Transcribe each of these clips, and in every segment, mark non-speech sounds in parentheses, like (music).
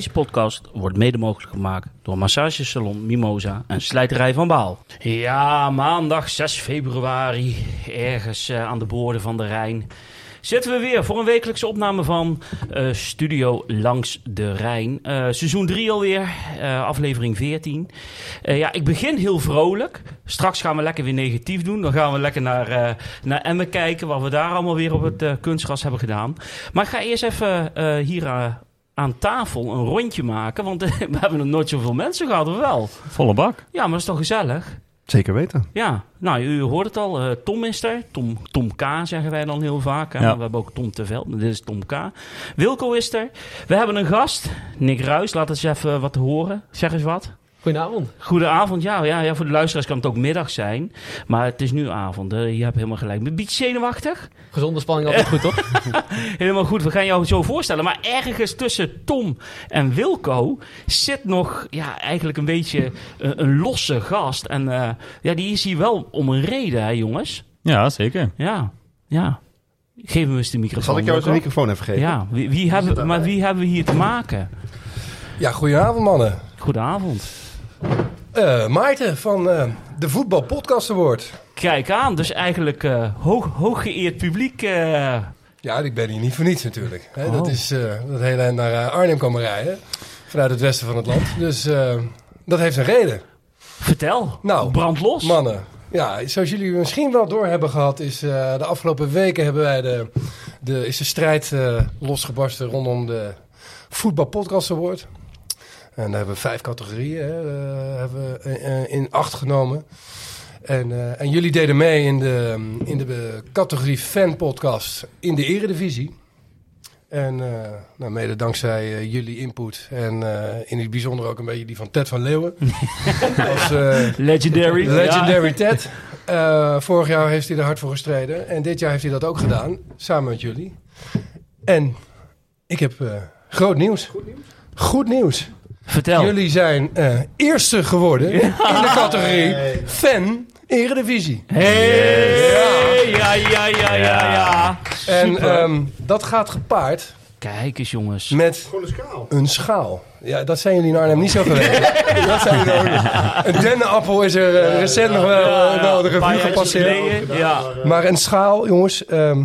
Deze podcast wordt mede mogelijk gemaakt door massagesalon Mimosa en slijterij van Baal. Ja, maandag 6 februari, ergens eh, aan de boorden van de Rijn. Zitten we weer voor een wekelijkse opname van eh, Studio Langs de Rijn. Eh, seizoen 3 alweer, aflevering 14. Eh, ja, ik begin heel vrolijk. Straks gaan we lekker weer negatief doen. Dan gaan we lekker naar, naar Emmen kijken, wat we daar allemaal weer op het kunstgras hebben gedaan. Maar ik ga eerst even hier aan tafel een rondje maken. Want (laughs) we hebben nog nooit zoveel mensen gehad, of wel? Volle bak. Ja, maar dat is toch gezellig? Zeker weten. Ja, nou, u hoort het al. eh, Tom is er. Tom, Tom K zeggen wij dan heel vaak. Hè? Ja. We hebben ook Tom Terveld, maar dit is Tom K. Wilco is er. We hebben een gast, Nick Ruis. Laat eens even wat horen. Zeg eens wat. Goedenavond. Goedenavond. Ja, ja, ja, voor de luisteraars kan het ook middag zijn. Maar het is nu avond. hè. je hebt helemaal gelijk. Een beetje zenuwachtig? Gezonde spanning altijd goed, toch? (laughs) Helemaal goed, we gaan jou zo voorstellen. Maar ergens tussen Tom en Wilco zit nog ja, eigenlijk een beetje een, een losse gast. En eh, ja, die is hier wel om een reden, hè jongens? Ja, zeker. Ja, ja. Geef hem eens de microfoon. Zal ik jou eens een microfoon even geven? Ja, wie, wie hebben, maar wie hebben we hier te maken? Ja, goedenavond mannen. Goedenavond. Eh Maarten van eh, de Voetbal Podcast Award. Kijk aan, dus eigenlijk eh, hoog, hooggeëerd publiek. Ja, ik ben hier niet voor niets natuurlijk. Hè. Oh. Dat is dat hele eind naar Arnhem komen rijden. Vanuit het westen van het land. Dus dat heeft een reden. vertel, Nou, brand los. Mannen. Ja, zoals jullie misschien wel door hebben gehad, is de afgelopen weken hebben wij de, de, is de strijd losgebarsten rondom de Voetbal Podcast Award. En daar hebben we vijf categorieën hè, eh, hebben we, eh, eh, in acht genomen. En, eh, en jullie deden mee in de, in de categorie fan podcast in de eredivisie. En eh, nou, mede dankzij jullie input en eh, in het bijzonder ook een beetje die van Ted van Leeuwen. (laughs) Als, Legendary. (laughs) Legendary Ted. Eh, vorig jaar heeft hij er hard voor gestreden. En dit jaar heeft hij dat ook gedaan. Samen met jullie. En ik heb eh, groot nieuws. Goed nieuws. Vertel. Jullie zijn eh, eerste geworden in de categorie fan Eredivisie. Hey, ja, ja, ja, ja, ja. En Super. ehm, dat gaat gepaard Kijk eens, jongens. met een schaal. een schaal. Ja, dat zijn jullie in Arnhem niet zo gewend. (laughs) dat zijn jullie ook niet. Een dennenappel is er eh, recent nog wel, Ja, eh, wel de revue gepasseerd. Ja. Maar een schaal, jongens. ehm,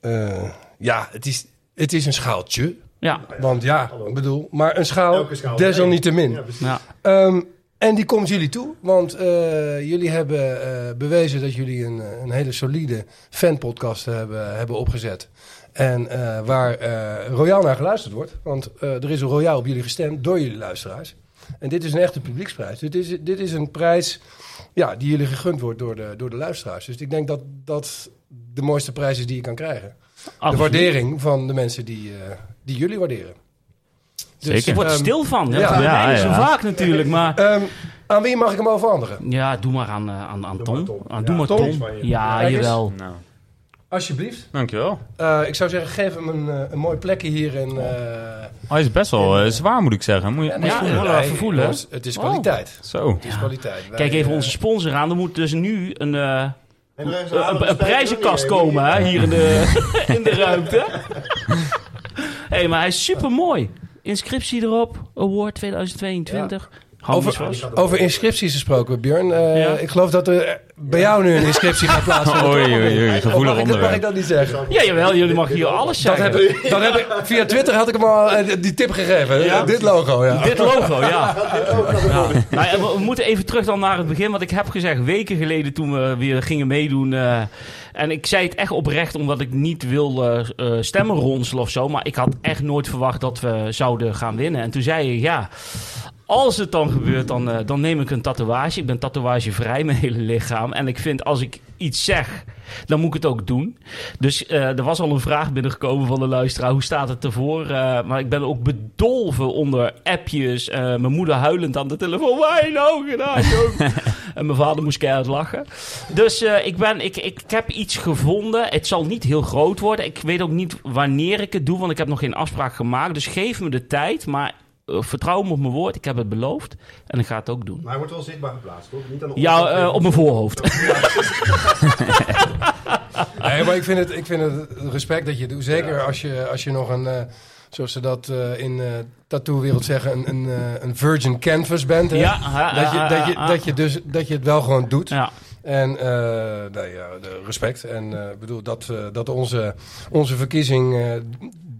eh, ja, het is, het is een schaaltje. Ja. Want ja, ik bedoel, maar een schaal, schaal. desalniettemin. Ja. Ehm, en die komt jullie toe, want eh, jullie hebben eh, bewezen dat jullie een, een hele solide fanpodcast hebben, hebben opgezet. En eh, waar eh, royaal naar geluisterd wordt. Want eh, er is een royaal op jullie gestemd door jullie luisteraars. En dit is een echte publieksprijs. Dit is, dit is een prijs ja, die jullie gegund wordt door de, door de luisteraars. Dus ik denk dat dat de mooiste prijs is die je kan krijgen. De waardering van de mensen die, eh, die jullie waarderen. Zeker. Ik word er ehm, stil van. Ja, ja. dat Ja, is zo ja. vaak natuurlijk. Maar ehm, aan wie mag ik hem overhandigen? ja, doe maar aan, eh, aan, aan Doe Tom. maar Tom. Aan, Ja, doe maar Tom je. Ja, jawel. Nou, Alsjeblieft. dankjewel. Eh, ik zou zeggen, geef hem een, eh, een mooi plekje hier. Eh, Oh, hij is best wel zwaar, moet ik zeggen. Moet je, ja, moet je Ja, voelen. ja. Het is Oh. kwaliteit. Zo. Het is kwaliteit. Wij, Kijk even onze sponsor aan. Er moet dus nu een, een, een, een prijzenkast komen hè, hier in de, (laughs) in de ruimte. Hey, maar hij is super mooi. Inscriptie erop. Award 2022. Handen Over, over inscripties gesproken, Björn. Eh, Ja. Ik geloof dat er bij jou nu een inscriptie gaat plaatsvinden. Oei, oei, oei, gevoelig mag, ik, dat- mag ik dat niet zeggen? Ja, jawel. Jullie mag hier alles Dat zeggen. heb, ik, dat heb ik, via Twitter had ik hem al eh, die tip gegeven. Ja? Dit logo, ja. Dit logo, ja. (laughs) ja. Nou, ja, we, we moeten even terug dan naar het begin. Want ik heb gezegd, weken geleden toen we weer gingen meedoen. eh, en ik zei het echt oprecht omdat ik niet wil stemmen ronselen of zo. Maar ik had echt nooit verwacht dat we zouden gaan winnen. En toen zei je, ja, als het dan gebeurt, dan, eh, dan neem ik een tatoeage. Ik ben tatoeagevrij, mijn hele lichaam. En ik vind, als ik iets zeg, dan moet ik het ook doen. Dus eh, er was al een vraag binnengekomen van de luisteraar. Hoe staat het ervoor? Eh, maar ik ben ook bedolven onder appjes. mijn moeder huilend aan de telefoon. Je nou gedaan, (laughs) en mijn vader moest keihard lachen. Dus ik, ben, ik, ik, heb iets gevonden. Het zal niet heel groot worden. Ik weet ook niet wanneer ik het doe, want ik heb nog geen afspraak gemaakt. Dus geef me de tijd. Maar vertrouw me op mijn woord. Ik heb het beloofd. En ik ga het ook doen. Maar hij wordt wel zichtbaar geplaatst, toch? Niet aan de Ja, eh, op mijn voorhoofd. (laughs) Nee, maar ik vind, het, ik vind het respect dat je het doet. Zeker als, je, als je nog een, eh, zoals ze dat eh, in de tattoo-wereld zeggen, een, een, eh, een virgin canvas bent. hè? Ja, ha, Dat je, dat, je, dat, je dus, dat je het wel gewoon doet. Ja, En eh, nou ja, de respect. En eh, ik bedoel dat, eh, dat onze, onze verkiezing eh,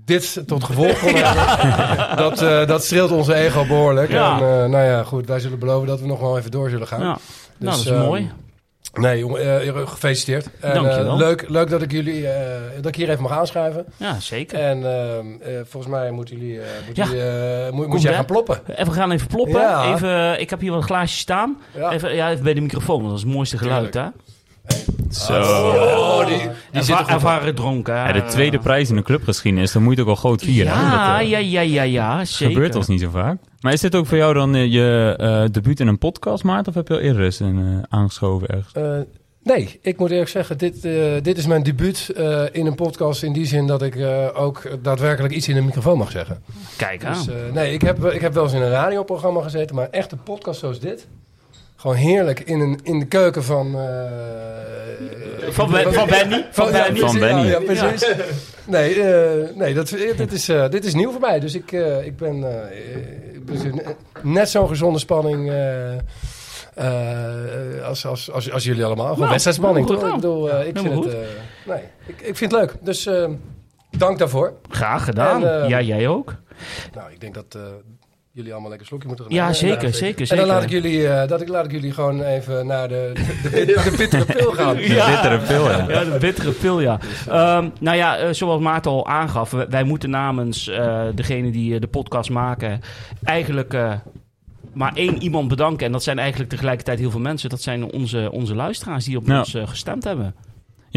dit tot gevolg kon hebben. (laughs) Dat, eh, dat streelt onze ego behoorlijk. En eh, nou ja, goed, wij zullen beloven dat we nog wel even door zullen gaan. ja. nou, dat is ehm, mooi. Nee, jongen, eh, gefeliciteerd. En, eh, leuk, leuk dat ik jullie dat ik hier even mag aanschuiven. Ja, zeker. En ehm, eh, volgens mij moeten jullie, moeten Ja. jullie, moet, moet jij gaan ploppen. Even, we gaan even ploppen. Ja. Even, ik heb hier wat glaasjes staan. Ja. Even, ja, even bij de microfoon, want dat is het mooiste geluid, hè? Zo. Oh, die, die Erva- er ervaren dronken. Ja, de tweede prijs in de clubgeschiedenis, dan moet je het ook wel groot vieren. Ja, Dat, eh, ja, ja, ja, ja, zeker. gebeurt ons niet zo vaak. Maar is dit ook voor jou dan eh, je eh, debuut in een podcast, Maarten? Of heb je al eerder eens een, eh, aangeschoven ergens? Eh, nee, ik moet eerlijk zeggen, dit, eh, dit is mijn debuut eh, in een podcast in die zin dat ik eh, ook daadwerkelijk iets in een microfoon mag zeggen. Kijk aan. Dus, eh, nee, ik heb, ik heb wel eens in een radioprogramma gezeten, maar echt een podcast zoals dit. Gewoon heerlijk in, een, in de keuken van... eh, Van, Ben- van Benny. Van ja, Benny. precies, Van Benny. Ja, ja, precies. Nee, eh, nee dat, dit, is, eh, dit is nieuw voor mij. Dus ik, eh, ik ben, eh, ik ben zo- net zo'n gezonde spanning eh, eh, als, als, als, als jullie allemaal. Gewoon Nou, wedstrijdspanning, toch? Ik bedoel, eh, ik, vind het, eh, nee, ik, ik vind het leuk. Dus eh, dank daarvoor. Graag gedaan. En, eh, ja, jij ook. Nou, ik denk dat eh, jullie allemaal lekker slokje moeten gaan Ja, nemen. zeker, En, zeker, En zeker. dan laat ik jullie, eh, dat ik, laat ik jullie gewoon even naar de, de, de, (laughs) de bittere pil gaan. Ja. Bittere pil, ja. Ja, de bittere pil, ja. Ehm, nou ja, eh, zoals Maarten al aangaf, wij, moeten namens eh degene die de podcast maken eigenlijk eh, maar één iemand bedanken. En dat zijn eigenlijk tegelijkertijd heel veel mensen. Dat zijn onze, onze luisteraars die op Ja. ons eh, gestemd hebben.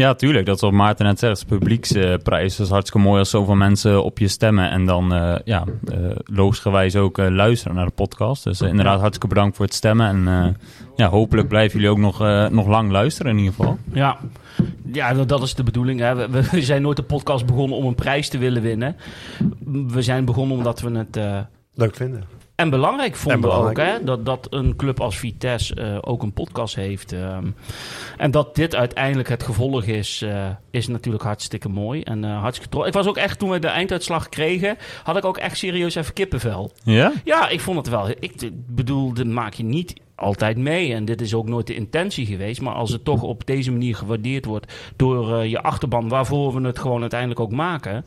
Ja, tuurlijk. Dat is wat Maarten net zegt. Publieksprijs. Dat is hartstikke mooi als zoveel mensen op je stemmen. En dan, eh ja, eh logischerwijs ook eh, luisteren naar de podcast. Dus inderdaad, hartstikke bedankt voor het stemmen. En eh, ja, hopelijk blijven jullie ook nog, eh, nog lang luisteren in ieder geval. Ja, ja dat, dat is de bedoeling. Hè. We, we zijn nooit de podcast begonnen om een prijs te willen winnen. We zijn begonnen omdat we het... eh, Leuk vinden. En belangrijk vonden En belangrijk. ook, hè, dat, dat een club als Vitesse eh, ook een podcast heeft. ehm. en dat dit uiteindelijk het gevolg is, eh, is natuurlijk hartstikke mooi. En eh, hartstikke trots. Ik was ook echt, toen we de einduitslag kregen, had ik ook echt serieus even kippenvel. Ja? Ja, ik vond het wel. Ik bedoel, dat maak je niet altijd mee. En dit is ook nooit de intentie geweest. Maar als het toch op deze manier gewaardeerd wordt door je achterban, waarvoor we het gewoon uiteindelijk ook maken.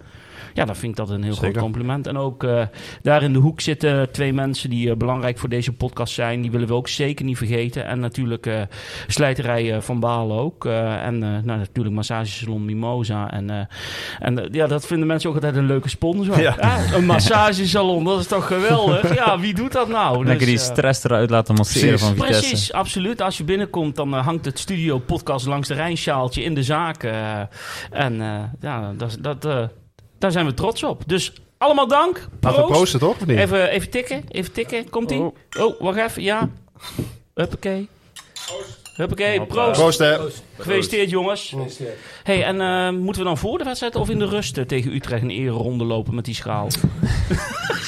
Ja, dan vind ik dat een heel Zeker. groot compliment. En ook eh, daar in de hoek zitten twee mensen die eh, belangrijk voor deze podcast zijn. Die willen we ook zeker niet vergeten. En natuurlijk eh, slijterij eh, van Balen ook. Eh, en eh, nou, natuurlijk massagesalon Mimosa. En, eh, en ja, dat vinden mensen ook altijd een leuke sponsor. Ja. Ah, (laughs) een massagesalon, dat is toch geweldig? Ja, wie doet dat nou? Lekker die Dus, eh, stress eruit laten masseren precies. van Vitesse. Precies, absoluut. Als je binnenkomt, dan hangt het studio podcast langs de Rijnschaaltje in de zaak. en eh, ja, dat, dat, eh, daar zijn we trots op. Dus allemaal dank. Laten we Proost. proosten, toch? Of niet? Even, even tikken, even tikken. Komt-ie? Oh. Oh. wacht even, ja. Huppakee. Huppakee, proost. Proost, hè. Gefeliciteerd, jongens. hey, en eh, moeten we dan voor de wedstrijd of in de rust eh, tegen Utrecht een ereronde lopen met die schaal? (laughs)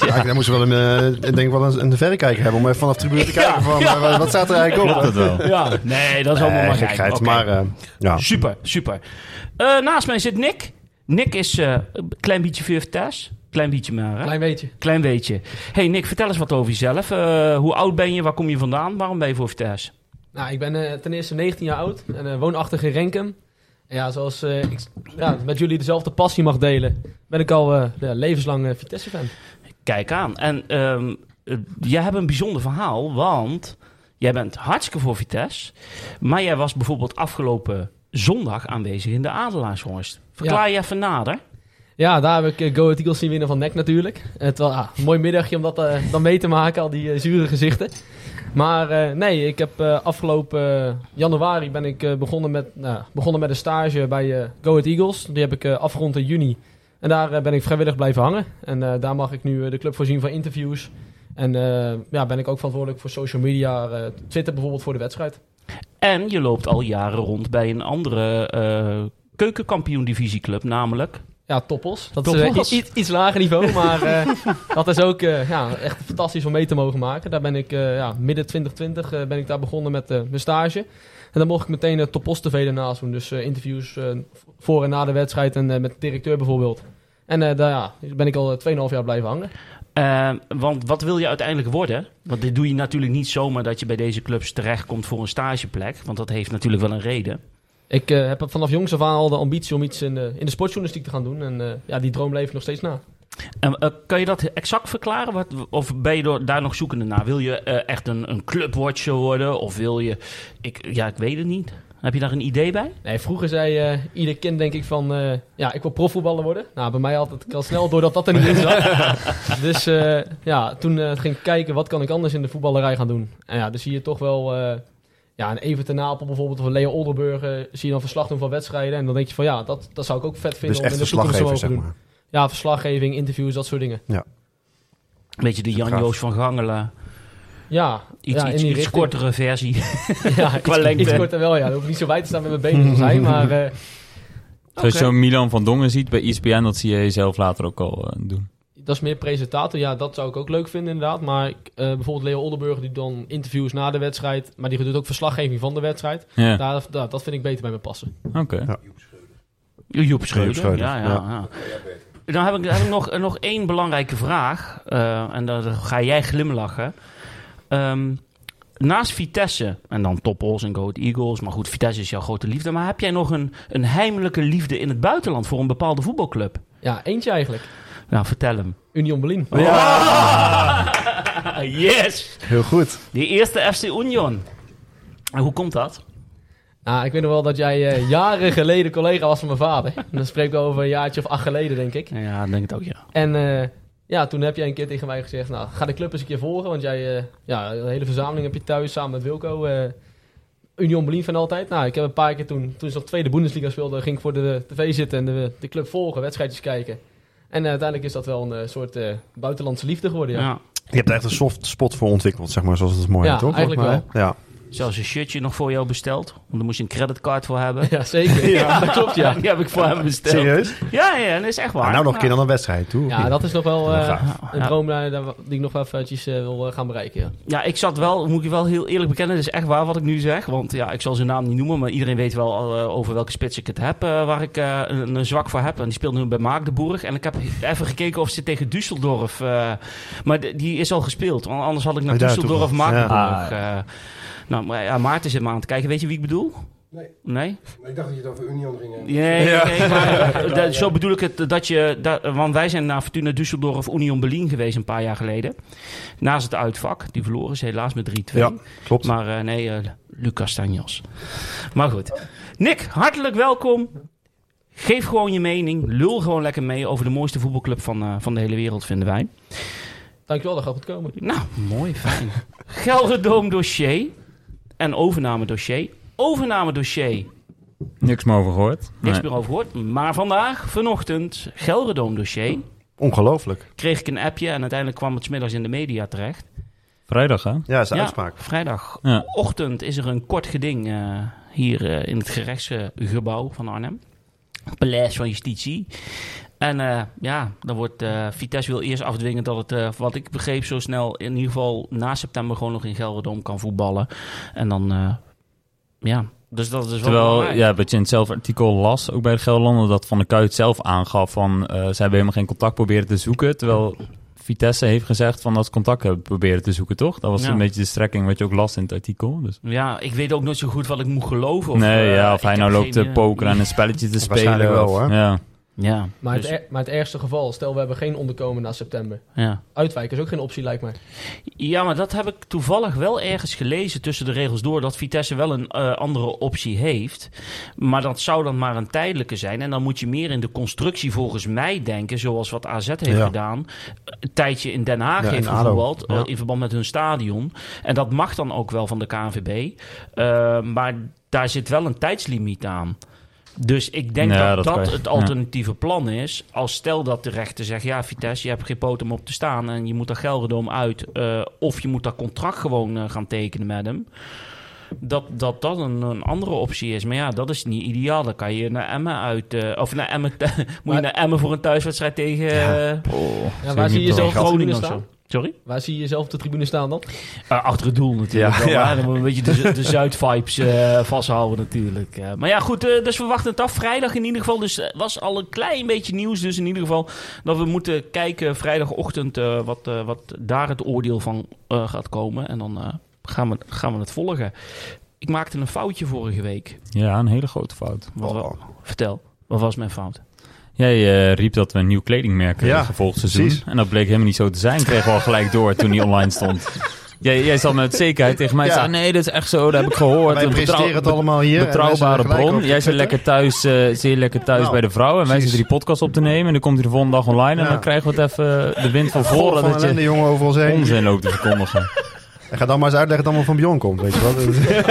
Ja, daar moesten we wel een, eh, ik denk wel een, een verrekijker hebben om even vanaf de tribune te Ja, kijken van ja. wat- wat staat er eigenlijk op. Klopt het wel? Ja, nee, dat is allemaal Nee, maar gekheid, maar ja. Super, super. Eh, naast mij zit Nick. Nick is eh, een klein beetje Vitesse. Klein beetje maar, hè? Klein beetje. Klein beetje. Hey Nick, vertel eens wat over jezelf. Eh, hoe oud ben je? Waar kom je vandaan? Waarom ben je voor Vitesse? Nou, ik ben eh, ten eerste 19 jaar oud en woonachtig in Renkum. En ja, zoals ik ja, met jullie dezelfde passie mag delen, ben ik al ja, levenslang Vitesse-fan. Kijk aan. En ehm, eh, jij hebt een bijzonder verhaal, want jij bent hartstikke voor Vitesse. Maar jij was bijvoorbeeld afgelopen zondag aanwezig in de Adelaarshorst. Verklaar je even nader. Ja, daar heb ik eh, Go Ahead Eagles zien winnen van NEC natuurlijk. Het was ah, een mooi middagje om dat eh, dan mee te maken, al die eh, zure gezichten. Maar eh, nee, ik heb eh, afgelopen eh, januari ben ik eh, begonnen, met, nou, begonnen met een stage bij eh Go Ahead Eagles. Die heb ik eh, afgerond in juni. En daar eh, ben ik vrijwillig blijven hangen. En eh, daar mag ik nu eh, de club voorzien van interviews. En eh, ja, ben ik ook verantwoordelijk voor social media, eh, Twitter bijvoorbeeld voor de wedstrijd. En je loopt al jaren rond bij een andere eh keukenkampioen-divisieclub, namelijk... Ja, toppels. Dat Toppels. is eh, iets, iets lager niveau, maar eh, (laughs) dat is ook ja, echt fantastisch om mee te mogen maken. Daar ben ik ja, midden 2020 eh, ben ik daar begonnen met mijn stage. En dan mocht ik meteen uh, Toppos TV daarnaast doen. Dus interviews voor en na de wedstrijd en met de directeur bijvoorbeeld. En daar ja, ben ik al 2,5 jaar blijven hangen. Eh, want wat wil je uiteindelijk worden? Want dit doe je natuurlijk niet zomaar dat je bij deze clubs terechtkomt voor een stageplek. Want dat heeft natuurlijk wel een reden. Ik eh, heb vanaf jongs af aan al de ambitie om iets in de, in de sportjournalistiek te gaan doen. En eh, ja, die droom leef ik nog steeds na. En, eh, kan je dat exact verklaren? Wat, of ben je door- daar nog zoekende naar? Wil je echt een, een clubwatcher worden? Of wil je... Ik, ja, ik weet het niet. Heb je daar een idee bij? Nee, vroeger zei eh, ieder kind denk ik van, eh, ja, ik wil profvoetballer worden. Nou, bij mij altijd al snel doordat dat er niet in zat. (laughs) dus eh, ja, toen eh, ging ik kijken, wat kan ik anders in de voetballerij gaan doen? En ja, dan zie je toch wel, eh, ja, een Even ten Napel bijvoorbeeld, of een Leo Oldenburger, zie je dan verslag doen van wedstrijden. En dan denk je van, ja, dat, dat zou ik ook vet vinden Dus om in de toekomst te mogen zeg doen. maar. Ja, verslaggeving, interviews, dat soort dingen. Een beetje de. Jan-Joos van Gangelen. Ja, Iets, ja, in iets, die iets richting. kortere versie. (laughs) ja, (laughs) qua iets, lengte. iets korter wel, ja. Dan hoef ik niet zo wijd te staan met mijn benen als (laughs) hij, maar... eh, Zoals je zo Milan van Dongen ziet bij ESPN, dat zie je jezelf later ook al eh, doen. Dat is meer presentator. Ja, dat zou ik ook leuk vinden inderdaad. Maar ik, eh, bijvoorbeeld Leo Oldenburger die dan interviews na de wedstrijd. Maar die doet ook verslaggeving van de wedstrijd. Ja, Daar, daar- dat vind ik beter bij me passen. oké. Joep Schreuder. Joep Schreuder, Ja, ja, ja. ja. Dan heb ik, heb ik nog, nog één belangrijke vraag. eh, en dan ga jij glimlachen. Ehm, naast Vitesse, en dan Toppos en Go Ahead Eagles. Maar goed, Vitesse is jouw grote liefde. Maar heb jij nog een, een heimelijke liefde in het buitenland voor een bepaalde voetbalclub? Ja, eentje eigenlijk. Nou, vertel hem. Union Berlin. (laughs) yes! Heel goed. Die eerste FC Union. En hoe komt dat? Nou, ik weet nog wel dat jij eh, jaren geleden collega was van mijn vader. En dan spreek ik over een jaartje of acht geleden, denk ik. Ja, ik denk het ook, ja. En eh, ja, toen heb jij een keer tegen mij gezegd... Nou, ga de club eens een keer volgen. Want jij, eh, ja, een hele verzameling heb je thuis samen met Wilco. eh, Union Berlin van altijd. Nou, ik heb een paar keer toen, toen ze nog tweede Bundesliga speelden... ging ik voor de tv zitten en de, de club volgen, wedstrijdjes kijken. En eh, uiteindelijk is dat wel een soort buitenlandse liefde geworden, ja. ja. Je hebt er echt een soft spot voor ontwikkeld, zeg maar, zoals het mooi Ja, heet, toch? eigenlijk Volgens mij. Ja. Zelfs een shirtje nog voor jou besteld. Want daar moest je een creditcard voor hebben. Ja, zeker. (laughs) Ja, dat klopt, ja. Die heb ik voor hem besteld. Serieus? Ja, ja, dat is echt waar. Maar nou nog een keer dan een wedstrijd, toe. Ja, dat is nog wel eh, een Ja. droom eh, die ik nog wel eventjes eh, wil gaan bereiken, ja. Ja, ik zat wel, moet ik je wel heel eerlijk bekennen, dat is echt waar wat ik nu zeg. Want ja, ik zal zijn naam niet noemen, maar iedereen weet wel over welke spits ik het heb, eh, waar ik eh, een, een zwak voor heb. En die speelt nu bij Maagdenburg. En ik heb even gekeken of ze tegen Düsseldorf, eh, maar die is al gespeeld. Want anders had ik naar Oh, Düsseldorf. Maagdenburg. Ja. nou, maar ja, Maarten zit me aan te kijken. Weet je wie ik bedoel? Nee. Nee? Maar ik dacht dat je het over Union ging hebben. Nee, nee, maar (laughs) eh, dat- zo bedoel ik het dat je. Dat, want wij zijn naar Fortuna Düsseldorf of Union Berlin geweest een paar jaar geleden. Naast het uitvak. Die verloren ze helaas met 3-2. Ja, klopt. Maar eh, nee, eh, Lucas Stanjos. Maar goed. Nick, hartelijk welkom. Geef gewoon je mening. Lul gewoon lekker mee over de mooiste voetbalclub van, eh, van de hele wereld, vinden wij. Dankjewel, dat gaat goed komen. Nou, mooi, fijn. (laughs) Gelderdoom dossier. En overname dossier. Overname dossier. Niks meer over gehoord. Niks meer over gehoord. Maar vandaag, vanochtend, Gelderdoom dossier. Ongelooflijk. Kreeg ik een appje en uiteindelijk kwam het 's middags in de media terecht. Vrijdag, hè? Ja, is de Ja, uitspraak. Vrijdagochtend is er een kort geding eh, hier eh, in het gerechtsgebouw van Arnhem. Paleis van Justitie. En eh, ja, dan wordt eh, Vitesse wil eerst afdwingen dat het, eh, wat ik begreep, zo snel in ieder geval na september gewoon nog in Gelderdoom kan voetballen. En dan, eh, ja, dus dat is wel Terwijl, belangrijk. ja, wat je in hetzelfde artikel las, ook bij de Gelderlander, dat Van der Kuit zelf aangaf van, eh, ze hebben helemaal geen contact proberen te zoeken. Terwijl Vitesse heeft gezegd van dat ze contact hebben proberen te zoeken, toch? Dat was Ja. een beetje de strekking wat je ook las in het artikel. Dus. Ja, ik weet ook nooit zo goed wat ik moet geloven. Of, nee, eh, ja, of hij nou loopt te pokeren en een spelletje te spelen. Waarschijnlijk wel, of- hoor. Ja. Ja, Maar, dus- het, er- maar het ergste geval, stel we hebben geen onderkomen na september. ja. Uitwijken is ook geen optie, lijkt mij. Ja, maar dat heb ik toevallig wel ergens gelezen tussen de regels door. Dat Vitesse wel een eh, andere optie heeft. Maar dat zou dan maar een tijdelijke zijn. En dan moet je meer in de constructie volgens mij denken. Zoals wat AZ heeft Ja. gedaan. Een tijdje in Den Haag Ja, heeft gevoetbald. eh, in verband met hun stadion. En dat mag dan ook wel van de KNVB. Eh, maar daar zit wel een tijdslimiet aan. Dus ik denk Ja, dat dat het alternatieve plan is. Als stel dat de rechter zegt: ja, Vitesse, je hebt geen poot om op te staan. en je moet daar Gelderdoom uit. eh, of je moet dat contract gewoon eh, gaan tekenen met hem. Dat dat, dat een, een andere optie is. Maar ja, dat is niet ideaal. Dan kan je naar Emmen uit. eh, of naar Emmen. (laughs) moet je naar Emmen voor een thuiswedstrijd tegen. Oh, Ja, waar zie je zo Groningen Groningen of zo. Sorry? Waar zie je jezelf op de tribune staan dan? Uh, achter het doel natuurlijk. Ja, wel, ja. hè. Dan moet je een beetje de, de Zuid-vibes eh, vasthouden natuurlijk. Eh, maar ja, goed, eh, dus we wachten het af. Vrijdag in ieder geval. Dus het was al een klein beetje nieuws. Dus in ieder geval dat we moeten kijken vrijdagochtend eh, wat, eh, wat daar het oordeel van eh, gaat komen. En dan eh, gaan, we, gaan we het volgen. Ik maakte een foutje vorige week. Ja, een hele grote fout. Wat, Oh. vertel, wat was mijn fout? Jij eh, riep dat we een nieuw kledingmerk Ja, ja, volgend seizoen. precies. En dat bleek helemaal niet zo te zijn. Kregen we al gelijk door toen die online stond. (laughs) Jij, jij zat met zekerheid tegen mij Ja. zeggen... nee, dat is echt zo, dat heb ik gehoord. Wij Een presenteren het allemaal hier. Betrouwbare bron. Jij zit lekker thuis, eh zeer lekker thuis Nou, bij de vrouw. En wij zitten die podcast op te nemen. En dan komt hij de volgende dag online. En Ja. dan krijgen we het even de wind van voren. Dat je jongen, overal zijn. onzin loopt te verkondigen. (laughs) En ga dan maar eens uitleggen dat het allemaal van Bjorn komt, weet je wel.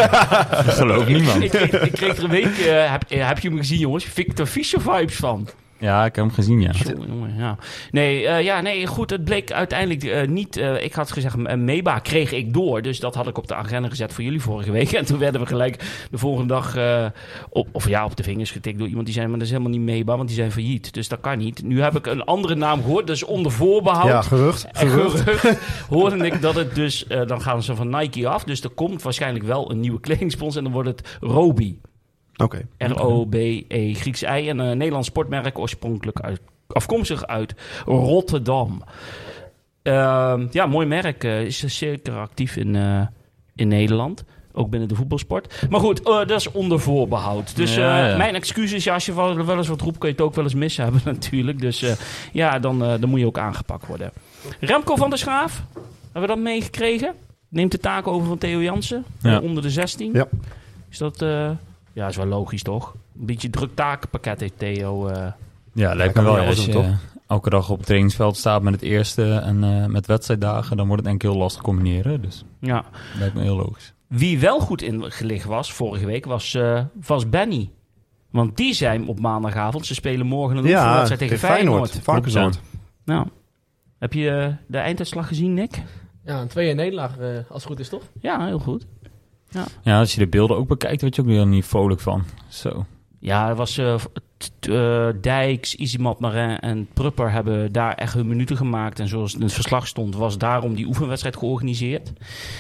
(laughs) Dat gelooft niemand. ik, kreeg, ik kreeg er een week, eh, heb, eh, heb je hem gezien jongens, Victor Fischer vibes van. Ja, ik heb hem gezien, ja. Jongen, ja. Nee, eh, ja, nee, goed. Het bleek uiteindelijk eh, niet. eh, ik had gezegd, MEBA kreeg ik door. Dus dat had ik op de agenda gezet voor jullie vorige week. (laughs) En toen werden we gelijk de volgende dag. eh, op, of ja, op de vingers getikt door iemand die zei: Maar dat is helemaal niet MEBA, want die zijn failliet. Dus dat kan niet. Nu heb ik een andere naam gehoord. Dus onder voorbehoud. Ja, gerucht. Gerucht. gerucht hoorde ik dat het dus, eh, dan gaan ze van Nike af. Dus er komt waarschijnlijk wel een nieuwe (laughs) kledingsponsor en dan wordt het Robi. Oké. R-O-B-E, Grieks I. En een Nederlands sportmerk, oorspronkelijk uit, afkomstig uit Rotterdam. Ehm, ja, mooi merk. eh, is zeker actief in, eh, in Nederland. Ook binnen de voetbalsport. Maar goed, eh, dat is onder voorbehoud. Dus Ja, eh, ja. mijn excuses. Ja, als je wel, wel eens wat roept, kun je het ook wel eens mis hebben (laughs) natuurlijk. Dus eh, ja, dan, eh, dan moet je ook aangepakt worden. Remco van der Schaaf. Hebben we dat meegekregen? Neemt de taak over van Theo Jansen. Ja. eh, onder de 16. Ja. Is dat... ja, is wel logisch, toch? Een beetje druk takenpakket heeft Theo. eh. Ja, lijkt me wel. ja, Als je eh, elke dag op het trainingsveld staat met het eerste en eh, met wedstrijddagen, dan wordt het denk ik heel lastig combineren. Dus ja. lijkt me heel logisch. Wie wel goed ingelicht was vorige week, was, eh, was Benny. Want die zijn op maandagavond. Ze spelen morgen een Ja, oefenwedstrijd tegen Feyenoord. Feyenoord. Nou, heb je de einduitslag gezien, Nick? Ja, een 2-1 nederlaag, eh, als het goed is toch? Ja, heel goed. Ja, als je de beelden ook bekijkt, word je ook weer niet vrolijk van. Zo. Ja, er was eh, t- t- eh, Dijks, Isimat Marin en Prupper hebben daar echt hun minuten gemaakt. En zoals in het verslag stond, was daarom die oefenwedstrijd georganiseerd.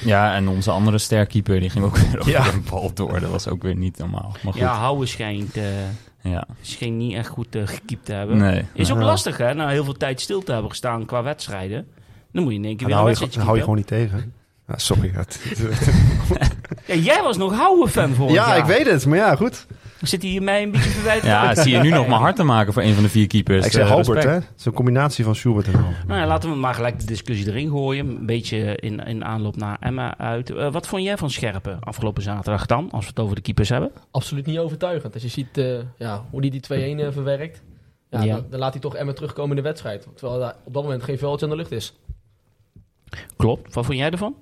Ja, en onze andere sterkeeper, die ging ook (laughs) weer over Ja. een bal door. Dat was ook weer niet normaal. Maar goed, Ja, ja. Houwen schijnt, eh, scheen niet echt goed uh, gekiept te hebben. Nee. Is ook Ja. lastig, hè? Na heel veel tijd stil te hebben gestaan qua wedstrijden. Dan moet je in één keer Dan weer een hou je, hou je gewoon niet tegen. Ja, sorry. (laughs) Het- (laughs) Ja, jij was nog Houwen-fan vorig ja, jaar. ik weet het. Maar ja, goed. Zit hij mij een beetje verwijt? Ja, zie je nu nog maar hard te maken voor een van de vier keepers. ik zeg Eh, Albert, hè. Het is een combinatie van Schubert en Albert. Nou ja, laten we maar gelijk de discussie erin gooien. Een beetje in, in aanloop naar Emma uit. Eh, wat vond jij van Scherpen afgelopen zaterdag dan? Als we het over de keepers hebben. Absoluut niet overtuigend. Als je ziet eh, ja, hoe hij die 2-1 eh, verwerkt, ja, Ja. Dan, dan laat hij toch Emma terugkomen in de wedstrijd. Terwijl daar op dat moment geen veldje aan de lucht is. Klopt. Wat vond jij ervan?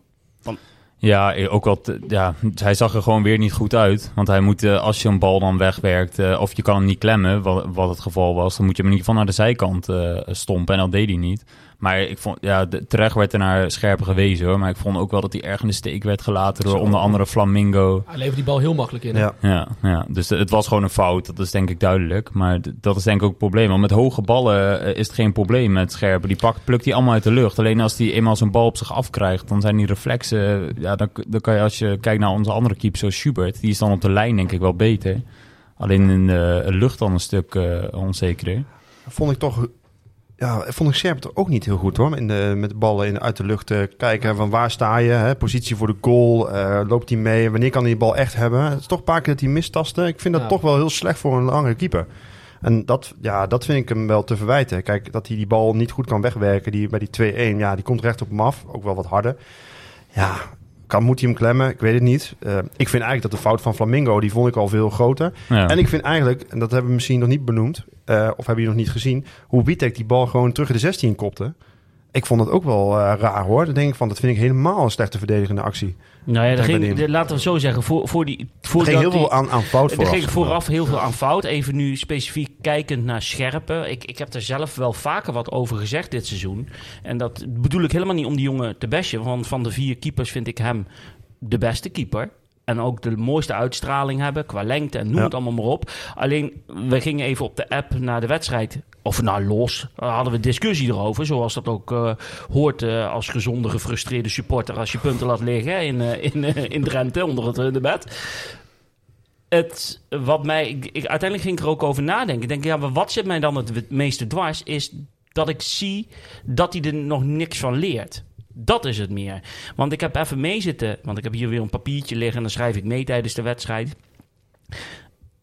Ja, eh, ook wel. te- ja, hij zag er gewoon weer niet goed uit. Want hij moet, eh, als je een bal dan wegwerkt, eh, of je kan hem niet klemmen, wat, wat het geval was, dan moet je hem in ieder geval naar de zijkant eh, stompen. En dat deed hij niet. Maar ik vond, ja, de- terecht werd er naar scherper gewezen hoor. Maar ik vond ook wel dat hij erg in de steek werd gelaten door Zo. onder andere Flamingo. Hij levert die bal heel makkelijk in. Ja. Ja, ja, dus het was gewoon een fout. Dat is denk ik duidelijk. Maar dat is denk ik ook het probleem. Want met hoge ballen eh, is het geen probleem met scherpen. Die pakt, plukt hij allemaal uit de lucht. Alleen als hij eenmaal zijn bal op zich afkrijgt, dan zijn die reflexen... Ja, dan, dan kan je als je kijkt naar onze andere keeper, zoals Schubert... die is dan op de lijn denk ik wel beter. Alleen in de lucht dan een stuk eh, onzekerder. Vond ik toch... Ja, vond ik toch ook niet heel goed hoor. In de, met de ballen in, uit de lucht te kijken van waar sta je. Hè? Positie voor de goal. eh, loopt hij mee? Wanneer kan hij die bal echt hebben? Het is toch een paar keer dat hij mistasten. Ik vind dat Ja. toch wel heel slecht voor een lange keeper. En dat, ja, dat vind ik hem wel te verwijten. Kijk, dat hij die bal niet goed kan wegwerken. Die, bij die 2-1, ja, die komt recht op hem af. Ook wel wat harder. Ja, kan, moet hij hem klemmen? Ik weet het niet. Eh, ik vind eigenlijk dat de fout van Flamingo, die vond ik al veel groter. Ja. En ik vind eigenlijk, en dat hebben we misschien nog niet benoemd, eh, of hebben jullie nog niet gezien, hoe Witek die bal gewoon terug in de 16 kopte. Ik vond het ook wel eh, raar hoor. Dan denk ik van, dat vind ik helemaal een slechte verdedigende actie. Nou ja, er ging, de- laten we zo zeggen. Voor, voor die, Er voor ging heel veel aan, aan fout Er vooraf. ging vooraf heel veel aan fout. Even nu specifiek kijkend naar Scherpen. Ik, ik heb er zelf wel vaker wat over gezegd dit seizoen. En dat bedoel ik helemaal niet om die jongen te bashen. Want van de vier keepers vind ik hem de beste keeper. En ook de mooiste uitstraling hebben qua lengte en noem Ja. het allemaal maar op. Alleen, we gingen even op de app naar de wedstrijd. Of nou los, daar hadden we discussie erover. Zoals dat ook eh, hoort eh, als gezonde, gefrustreerde supporter. Als je punten laat liggen in, eh, in, in Drenthe onder het de bed. Het, wat mij, ik, ik- uiteindelijk ging ik er ook over nadenken. Ik denk, ja, maar wat zit mij dan het meeste dwars? Is dat ik zie dat hij er nog niks van leert. Dat is het meer. Want ik heb even meezitten, want ik heb hier weer een papiertje liggen en dan schrijf ik mee tijdens de wedstrijd.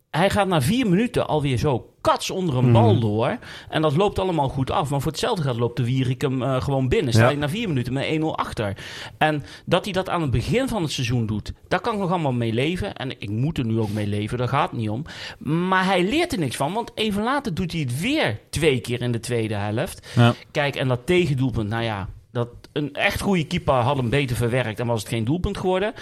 Hij gaat na vier minuten alweer zo kats onder een bal door. En dat loopt allemaal goed af. Maar voor hetzelfde gaat loopt de Wierik hem eh, gewoon binnen. Sta Ja. je na vier minuten met 1-0 achter. En dat hij dat aan het begin van het seizoen doet, daar kan ik nog allemaal mee leven. En ik moet er nu ook mee leven, daar gaat het niet om. Maar hij leert er niks van, want even later doet hij het weer twee keer in de tweede helft. Ja. Kijk, en dat tegendoelpunt, nou ja, dat een echt goede keeper had hem beter verwerkt en was het geen doelpunt geworden.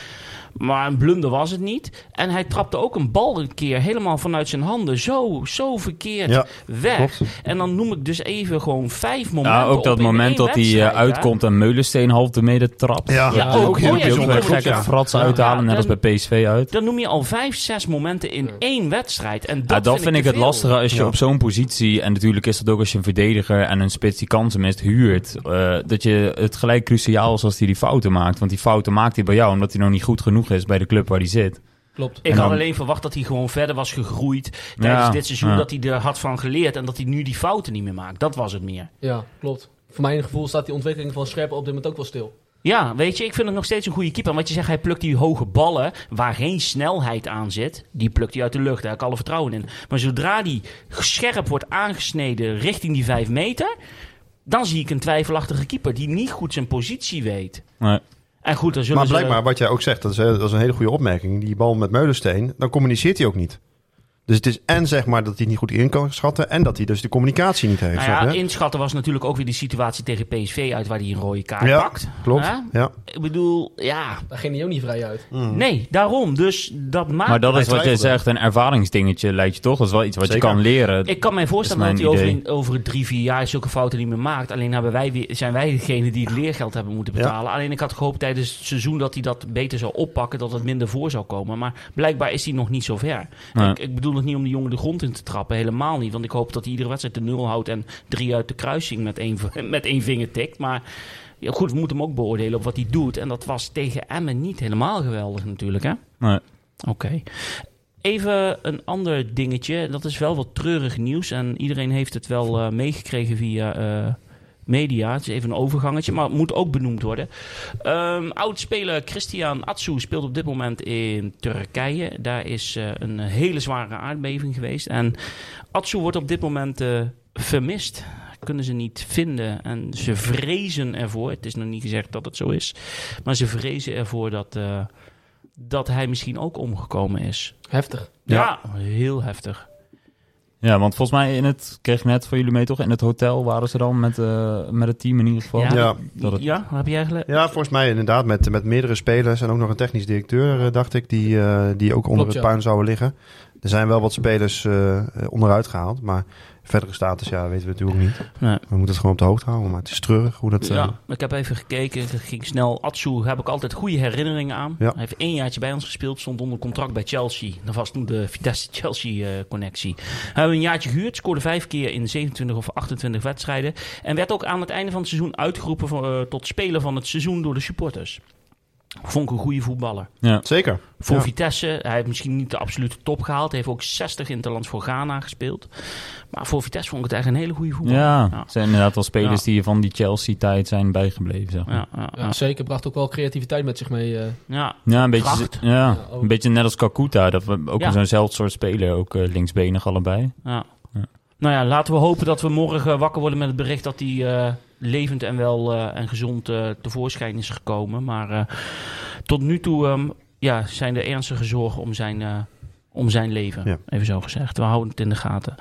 Maar een blunder was het niet. En hij trapte ook een bal een keer helemaal vanuit zijn handen zo, zo verkeerd Ja, weg. klopt. En dan noem ik dus even gewoon vijf momenten. Ja, ook dat moment dat hij eh, uitkomt en Meulensteen half de meter trapt. Ja, Ja, ook. ook Oh, heel ja, Die ook die klopt, gekke fratsen Ja, uithalen, net als bij PSV uit. Dan noem je al vijf, zes momenten in één wedstrijd. En dat, Ja, dat vind ik het veel. lastige als je Ja. op zo'n positie, en natuurlijk is dat ook als je een verdediger en een spits die kansen mist, huurt, eh, dat je het gelijk cruciaal is als hij die fouten maakt. Want die fouten maakt hij bij jou omdat hij nog niet goed genoeg is bij de club waar hij zit. Klopt. Ik had alleen verwacht dat hij gewoon verder was gegroeid tijdens Ja, dit seizoen. ja. Dat hij er had van geleerd en dat hij nu die fouten niet meer maakt. Dat was het meer. Ja, klopt. Voor mijn gevoel staat die ontwikkeling van Scherpen op dit moment ook wel stil. Ja, weet je, ik vind het nog steeds een goede keeper. Want je zegt, hij plukt die hoge ballen waar geen snelheid aan zit. Die plukt hij uit de lucht, daar heb ik alle vertrouwen in. Maar zodra die scherp wordt aangesneden richting die vijf meter... dan zie ik een twijfelachtige keeper die niet goed zijn positie weet. Nee. En goed, dan zullen Maar ze... blijkbaar, wat jij ook zegt, dat is, dat is een hele goede opmerking. Die bal met Meulensteen, dan communiceert hij ook niet. Dus het is en zeg maar dat hij niet goed in kan schatten... en dat hij dus de communicatie niet heeft. Nou ja, je? inschatten was natuurlijk ook weer die situatie tegen PSV uit... waar hij een rode kaart Ja, pakt. Klopt, Hè? ja. Ik bedoel, ja... Daar ging hij ook niet vrij uit. Nee, daarom. Dus dat maakt... Maar dat is wat jij twijfelde. zegt, een ervaringsdingetje lijkt je toch? Dat is wel iets wat Zeker. je kan leren. Ik kan mij voorstellen Dat dat, hij over, over drie, vier jaar zulke fouten niet meer maakt. Alleen hebben wij weer, zijn wij degene die het leergeld hebben moeten Ja. betalen. Alleen ik had gehoopt tijdens het seizoen dat hij dat beter zou oppakken. Dat het minder voor zou komen. Maar blijkbaar is hij nog niet zo ver. Nee. Ik, ik bedoel het niet om de jongen de grond in te trappen. Helemaal niet. Want ik hoop dat hij iedere wedstrijd de nul houdt. En drie uit de kruising met één, (laughs) met één vinger tikt. Maar ja, goed, we moeten hem ook beoordelen op wat hij doet. En dat was tegen Emmen niet helemaal geweldig natuurlijk. Hè? Nee. Oké. Even een ander dingetje. Dat is wel wat treurig nieuws. En iedereen heeft het wel eh, meegekregen via eh, media. Het is even een overgangetje, maar het moet ook benoemd worden. Ehm Oud-speler Christian Atsu speelt op dit moment in Turkije. Daar is eh, een hele zware aardbeving geweest. En Atsu wordt op dit moment eh, vermist. Kunnen ze niet vinden. En ze vrezen ervoor. Het is nog niet gezegd dat het zo is. Maar ze vrezen ervoor dat, eh, dat hij misschien ook omgekomen is. Heftig. Ja, heel heftig. Ja, want volgens mij in het, kreeg ik net van jullie mee toch, in het hotel waren ze dan met, eh, met het team in ieder geval. Ja. Ja. Dat het- Ja, heb jij gelijk? Ja, volgens mij inderdaad met, met meerdere spelers en ook nog een technisch directeur, eh, dacht ik, die, eh, die ook onder Klopt, het ja. puin zouden liggen. Er zijn wel wat spelers onderuit gehaald, maar verdere status ja, weten we natuurlijk niet. Nee. We moeten het gewoon op de hoogte houden, maar het is treurig hoe dat... eh, Ja, ik heb even gekeken. Het ging snel. Atsu heb ik altijd goede herinneringen aan. Ja. Hij heeft één jaartje bij ons gespeeld. Stond onder contract bij Chelsea. Dat was toen de Vitesse-Chelsea-connectie. Hij hebben een jaartje gehuurd. Scoorde vijf keer in 27 of 28 wedstrijden. En werd ook aan het einde van het seizoen uitgeroepen voor, eh, tot speler van het seizoen door de supporters. Vond ik een goede voetballer. Ja. Zeker. Voor Ja. Vitesse, hij heeft misschien niet de absolute top gehaald. Hij heeft ook 60 interlands voor Ghana gespeeld. Maar voor Vitesse vond ik het echt een hele goede voetballer. Ja, zijn inderdaad wel spelers Ja. die van die Chelsea-tijd zijn bijgebleven. Zeg maar. Ja, ja, Ja, ja. zeker. Bracht ook wel creativiteit met zich mee. eh. ja. Ja, een beetje, ja, een beetje net als Kakuta. Dat we ook Ja. zo'nzelfde soort speler, ook eh, linksbenig allebei. Ja. Ja. Nou ja, laten we hopen dat we morgen wakker worden met het bericht dat hij eh, levend en wel eh, en gezond eh, tevoorschijn is gekomen. Maar eh, tot nu toe ehm, ja, zijn er ernstige zorgen om zijn, eh, om zijn leven. Ja. Even zo gezegd. We houden het in de gaten.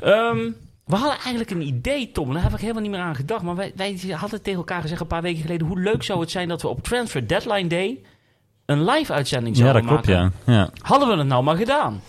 Ehm, we hadden eigenlijk een idee, Tom. Daar heb ik helemaal niet meer aan gedacht. Maar wij, wij hadden tegen elkaar gezegd een paar weken geleden... hoe leuk zou het zijn dat we op Transfer Deadline Day... een live-uitzending Ja, zouden dat klopt, maken. ja. ja. Hadden we het nou maar gedaan?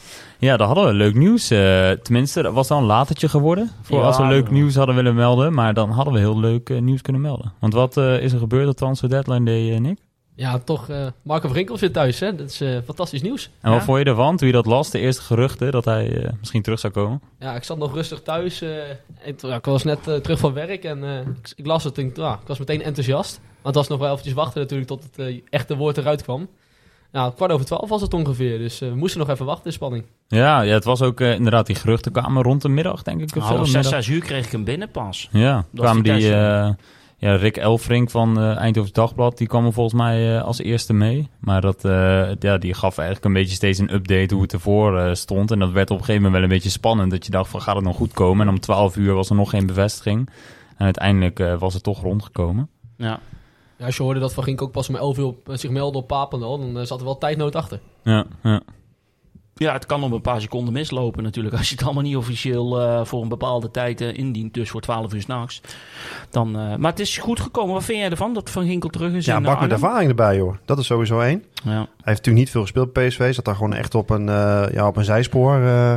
Ja, daar hadden we leuk nieuws. eh, tenminste, dat was dan een latertje geworden. Voor Ja, als we leuk ja. nieuws hadden willen melden. Maar dan hadden we heel leuk eh, nieuws kunnen melden. Want wat eh, is er gebeurd op Transfer Deadline Day, Nick? Ja, toch uh, Marco Vrinkels weer thuis. Hè? Dat is uh, fantastisch nieuws. En wat vond je ervan toen je dat las? De eerste geruchten dat hij uh, misschien terug zou komen? Ja, ik zat nog rustig thuis. uh, en, ja, ik was net uh, terug van werk en uh, ik, ik, las het en ja, ik was meteen enthousiast. Maar het was nog wel eventjes wachten natuurlijk tot het uh, echte woord eruit kwam. Nou, kwart over twaalf was het ongeveer, dus uh, we moesten nog even wachten in spanning. Ja, ja het was ook uh, inderdaad die geruchten kwamen rond de middag, denk ik. Nou, om zes, zes uur kreeg ik hem binnen pas. Ja, Dat kwamen die... Uh, ja, Rick Elfrink van uh, Eindhoven Dagblad, die kwam er volgens mij uh, als eerste mee. Maar dat, uh, ja, die gaf eigenlijk een beetje steeds een update hoe het ervoor uh, stond. En dat werd op een gegeven moment wel een beetje spannend. Dat je dacht van gaat het nog goed komen? En om 12 uur was er nog geen bevestiging. En uiteindelijk uh, was het toch rondgekomen. Ja. Ja. als je hoorde dat Van Gink ook pas om 11 uur op, zich meldde op Papendal, dan uh, zat er wel tijdnood achter. Ja, ja. Ja, het kan om een paar seconden mislopen natuurlijk. Als je het allemaal niet officieel uh, voor een bepaalde tijd uh, indient, dus voor 12 uur s'nachts. Dan, uh, maar het is goed gekomen. Wat vind jij ervan dat Van Ginkel terug is? Ja, in, bak met ervaring erbij, joh. Dat is sowieso één. Ja. Hij heeft natuurlijk niet veel gespeeld bij PSV. Zat daar gewoon echt op een, uh, ja, op een zijspoor uh,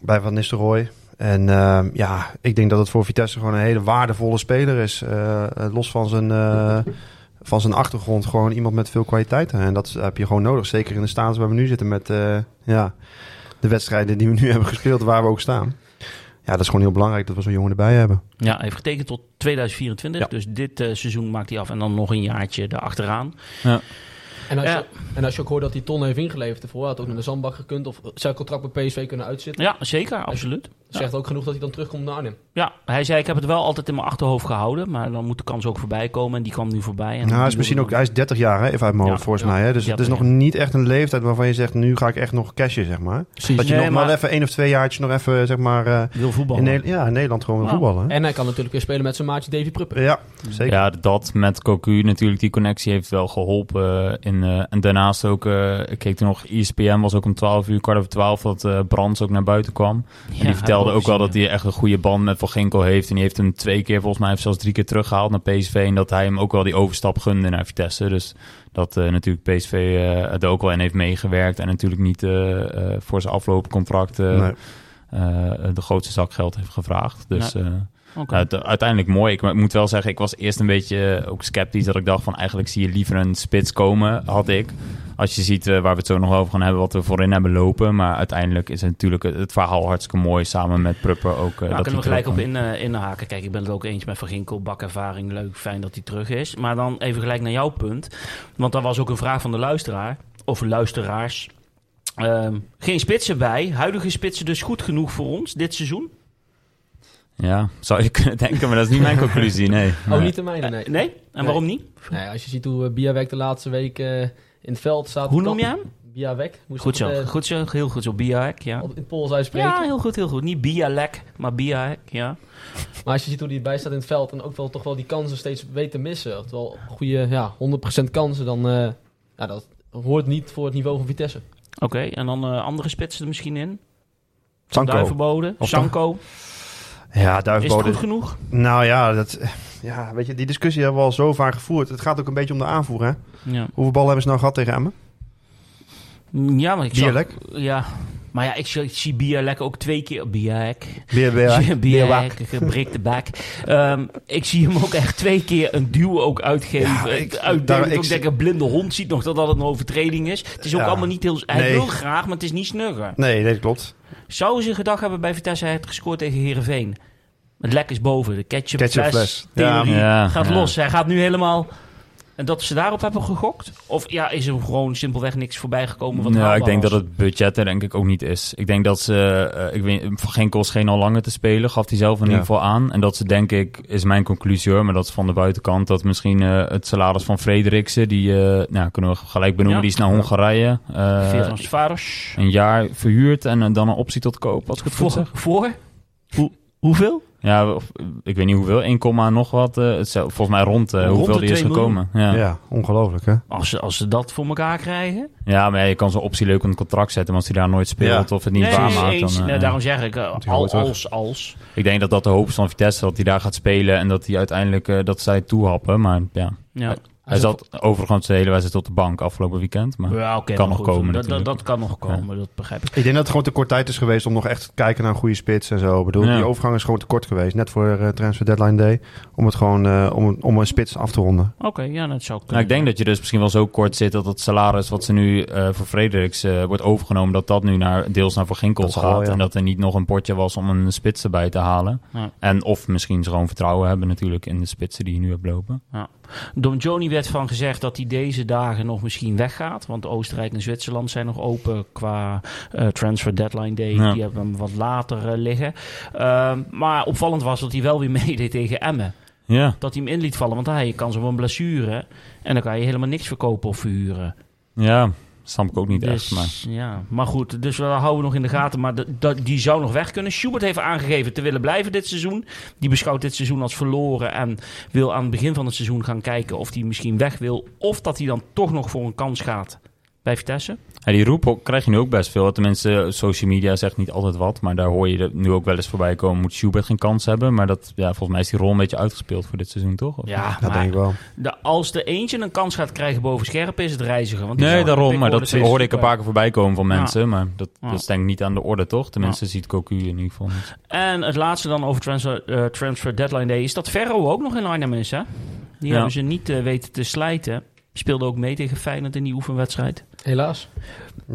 bij Van Nistelrooy. En uh, ja, ik denk dat het voor Vitesse gewoon een hele waardevolle speler is. Uh, los van zijn, uh, van zijn achtergrond, gewoon iemand met veel kwaliteiten. En dat heb je gewoon nodig. Zeker in de status waar we nu zitten met uh, ja, de wedstrijden die we nu (laughs) hebben gespeeld, waar we ook staan. Ja, dat is gewoon heel belangrijk dat we zo'n jongen erbij hebben. Ja, hij heeft getekend tot 2024. Ja. Dus dit uh, seizoen maakt hij af en dan nog een jaartje erachteraan. Ja. En als, Ja. je, en als je ook hoort dat hij ton heeft ingeleverd ervoor, had ook naar de zandbak gekund of zijn contract bij PSV kunnen uitzitten. Ja, zeker, absoluut. Zegt ook genoeg dat hij dan terugkomt naar Arnhem. Ja, hij zei ik heb het wel altijd in mijn achterhoofd gehouden, maar dan moet de kans ook voorbij komen en die kwam nu voorbij. En Nou, hij is misschien ook, hij is 30 jaar, hè, even uit mijn Ja, hoofd, volgens ja, mij. Hè? Dus het is 30 nog niet echt een leeftijd waarvan je zegt, nu ga ik echt nog cashen, zeg maar. Precies. Dat je Nee, nog maar- wel even één of twee jaartjes nog even, zeg maar, eh, wil in, voetballen. Ne- ja, in Nederland gewoon wil Nou, voetballen. Hè? En hij kan natuurlijk weer spelen met zijn maatje Davy Prupper. Ja, zeker. Ja, dat met Cocu natuurlijk, die connectie heeft wel geholpen. eh, in, eh, en daarnaast ook, eh, ik keek toen nog, E ESPN was ook om 12 uur, kwart over 12, dat eh Brands ook naar buiten kwam. Ja, en die vertelde heb ook wel dat hij echt een goede band met Van Ginkel heeft. En die heeft hem twee keer, volgens mij, of zelfs drie keer teruggehaald naar PSV. En dat hij hem ook wel die overstap gunde naar Vitesse. Dus dat eh, natuurlijk PSV eh, er ook wel in heeft meegewerkt. En natuurlijk niet eh, voor zijn afloopcontract Nee. de grootste zak geld heeft gevraagd. Dus... eh, Het- uiteindelijk mooi. Ik, ik moet wel zeggen, ik was eerst een beetje eh, ook sceptisch. Dat ik dacht van eigenlijk zie je liever een spits komen, had ik. Als je ziet eh, waar we het zo nog over gaan hebben, wat we voorin hebben lopen. Maar uiteindelijk is het natuurlijk het, verhaal hartstikke mooi. Samen met Prupper ook. eh, Daar dat kunnen we gelijk op in, eh, inhaken. Kijk, ik ben het ook eens met Van Ginkel. Bakervaring, leuk, fijn dat hij terug is. Maar dan even gelijk naar jouw punt. Want dat was ook een vraag van de luisteraar. Of luisteraars. Ehm, geen spitsen bij. Huidige spitsen dus goed genoeg voor ons dit seizoen? Ja, zou je kunnen denken, maar dat is niet mijn conclusie. Nee. (laughs) Oh, niet de mijne, nee. Eh, nee? En waarom niet? Nee, als je ziet hoe uh, Biawek de laatste week eh, in het veld staat. Hoe noem je hem? Biawek. Goed zo, eh, goed zo, heel goed zo. Biaek, ja. op- In het Pools uitspreken. Ja, heel goed, heel goed. Niet Bialek, maar Biaek, ja. Maar als je ziet hoe hij erbij staat in het veld en ook wel toch wel die kansen steeds weet te missen. Terwijl goede, ja, 100% kansen, dan eh, ja, dat hoort niet voor het niveau van Vitesse. Oké, en dan eh, andere spitsen er misschien in? Sanko. Duivenbode, Sanko. Ja, Is het goed genoeg? Nou ja, dat, ja, weet je, die discussie hebben we al zo vaak gevoerd. Het gaat ook een beetje om de aanvoer, hè? Ja. Hoeveel ballen hebben ze nou gehad tegen Emmen? Ja, maar ik zag-? Ja, maar ja, ik, zie- ik zie ook twee keer... Weer. Bialek, breek de bek. Ehm, ik zie hem ook echt twee keer een duw ook uitgeven. Ja, ik- uitdelen. daar- dat ik denk, een blinde hond ziet nog dat dat een overtreding is. Het is ook Ja. allemaal niet heel... Hij Nee. wil graag, maar het is niet snugger. Nee, dat klopt. Zou ze gedacht hebben bij Vitesse, hij heeft gescoord tegen Heerenveen. Het lek is boven, de ketchup, Ketchup fles, fles. Ja, gaat ja. los. Hij gaat nu helemaal... En dat ze daarop hebben gegokt? Of ja, is er gewoon simpelweg niks voorbij gekomen wat Nou, ik denk was? dat het budget er denk ik ook niet is. Ik denk dat ze, eh, ik weet, Van Ginkel scheen al langer te spelen, gaf hij zelf in Ja. ieder geval aan. En dat ze denk ik, is mijn conclusie hoor, maar dat is van de buitenkant, dat misschien eh, het salaris van Frederiksen, die eh, nou, kunnen we gelijk benoemen, Ja. die is naar Hongarije. eh, een jaar verhuurd en dan een optie tot koop, als ik het goed Voor? zeg. voor? Hoe, hoeveel? Ja, of- ik weet niet hoeveel, 1, nog wat. eh, het zou- volgens mij rond, eh, Rond hoeveel de die is 2 miljoen. gekomen. Ja. Ongelooflijk, hè? Als ze, als ze dat voor elkaar krijgen? maar ja, je kan zo'n optie leuk in het contract zetten, maar als hij daar nooit speelt Ja. of het niet nee, waarmaakt, dan... eh, Nee, daarom zeg ik, uh, al, als, als. Ik denk dat dat de hoop is van Vitesse, dat hij daar gaat spelen en dat hij uiteindelijk eh, dat zij toehappen. Maar ja, Ja. Hij zat overigens de hele wedstrijd op de bank afgelopen weekend. Maar Ja, oké, kan nog goed, komen Dat, dat, dat kan nog komen, dat begrijp ik. Ik denk dat het gewoon te kort tijd is geweest om nog echt te kijken naar een goede spits en zo. Ik bedoel, Ja. die overgang is gewoon te kort geweest. Net voor eh, transfer deadline day. Om het gewoon eh, om, om een spits af te ronden. Oké, ja, dat zou kunnen. Nou, ik denk dat je dus misschien wel zo kort zit dat het salaris wat ze nu eh, voor Frederiks eh, wordt overgenomen, dat dat nu naar, deels naar Van Ginkel Dat gaat. ja. En dat er niet nog een potje was om een spits erbij te halen. Ja. En of misschien ze gewoon vertrouwen hebben natuurlijk in de spitsen die je nu hebt lopen. Don Johnny werd van gezegd dat hij deze dagen nog misschien weggaat. Want Oostenrijk en Zwitserland zijn nog open qua eh, transfer deadline day. Ja. Die hebben hem wat later eh, liggen. Ehm, maar opvallend was dat hij wel weer (laughs) meedeed tegen Emmen. Ja, Dat hij hem in liet vallen. Want hij kan zo een blessure. En dan kan je helemaal niks verkopen of verhuren. ja. Snap ik ook niet dus, echt. Maar Ja, maar goed, dus we houden nog in de gaten. Maar de- die zou nog weg kunnen. Schubert heeft aangegeven te willen blijven dit seizoen. Die beschouwt dit seizoen als verloren. En wil aan het begin van het seizoen gaan kijken of hij misschien weg wil. Of dat hij dan toch nog voor een kans gaat bij Vitesse. Ja, die roep krijg je nu ook best veel. Tenminste, social media zegt niet altijd wat. Maar daar hoor je nu ook wel eens voorbij komen. Moet Schubert geen kans hebben. Maar dat, ja, volgens mij is die rol een beetje uitgespeeld voor dit seizoen, toch? Of- Ja, Dat maar denk ik wel. de, als er eentje een kans gaat krijgen boven scherp is het reiziger. Want die Nee, daarom. Maar dat hoorde ik een paar keer voorbij komen van Ja. mensen. Maar dat, Ja. dat is denk ik niet aan de orde, toch? Tenminste, ziet Cocu in ieder geval niet. En het laatste dan over transfer, eh, transfer deadline day is dat Ferro ook nog in Arnhem is. Hè? Die Ja. hebben ze niet eh, weten te slijten. Speelde ook mee tegen Feyenoord in die oefenwedstrijd. Helaas.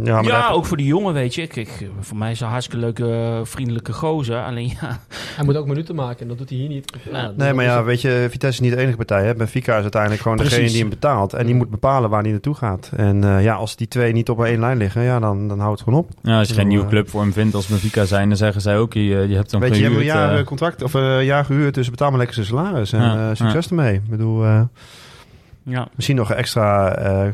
Ja, maar ja, daar- ook voor die jongen, weet je. Kijk, voor mij is hij een hartstikke leuke, eh, vriendelijke gozer. Alleen ja, Hij moet ook minuten maken en dat doet hij hier niet. Ja, Nee, maar ja, het. weet je, Vitesse is niet de enige partij. Hè? Benfica is uiteindelijk gewoon Precies. degene die hem betaalt. En die moet bepalen waar hij naartoe gaat. En eh, ja, als die twee niet op één lijn liggen, ja, dan, dan houdt het gewoon op. Ja, als je geen nieuwe club voor hem vindt als Benfica zijn, dan zeggen zij ook, je, je hebt hem Weet je, je hebt een gehuurd. jaar eh, eh, contract of een jaar gehuurd, dus betaal maar lekker zijn salaris. En Ja, succes ermee. Ik bedoel, eh, ja. misschien nog een extra eh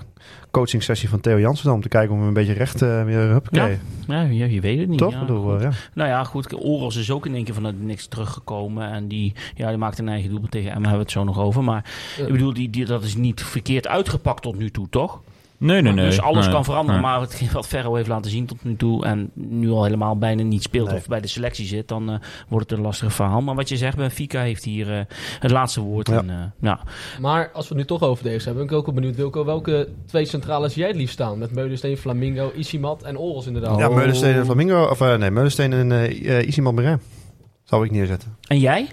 coaching sessie van Theo Jansen dan, om te kijken of we hem een beetje recht eh, weer huppakee. Ja, je, je weet het niet. Toch? Ja, bedoel, eh, ja. Nou ja, goed. Oros is ook in één keer vanuit niks teruggekomen. En die, ja, die maakte een eigen doelpunt tegen Emma. Hebben we het zo nog over. Maar Ja. ik bedoel, die, die, dat is niet verkeerd uitgepakt tot nu toe, toch? Nee, nee, nee. dus alles nee, kan veranderen. nee. Maar hetgeen wat Ferro heeft laten zien tot nu toe... en nu al helemaal bijna niet speelt Nee. of bij de selectie zit... dan eh, wordt het een lastig verhaal. Maar wat je zegt, Benfica heeft hier eh, het laatste woord. Ja. En, eh, ja. Maar als we het nu toch over deze hebben, ben ik ook wel benieuwd, Wilco, welke twee centrale zie jij het liefst staan? Met Meulensteen, Flamingo, Isimat en Oros inderdaad. Ja, Meulensteen en Flamingo, of nee, Meulensteen en Isiman Beret. Zou ik neerzetten. En jij?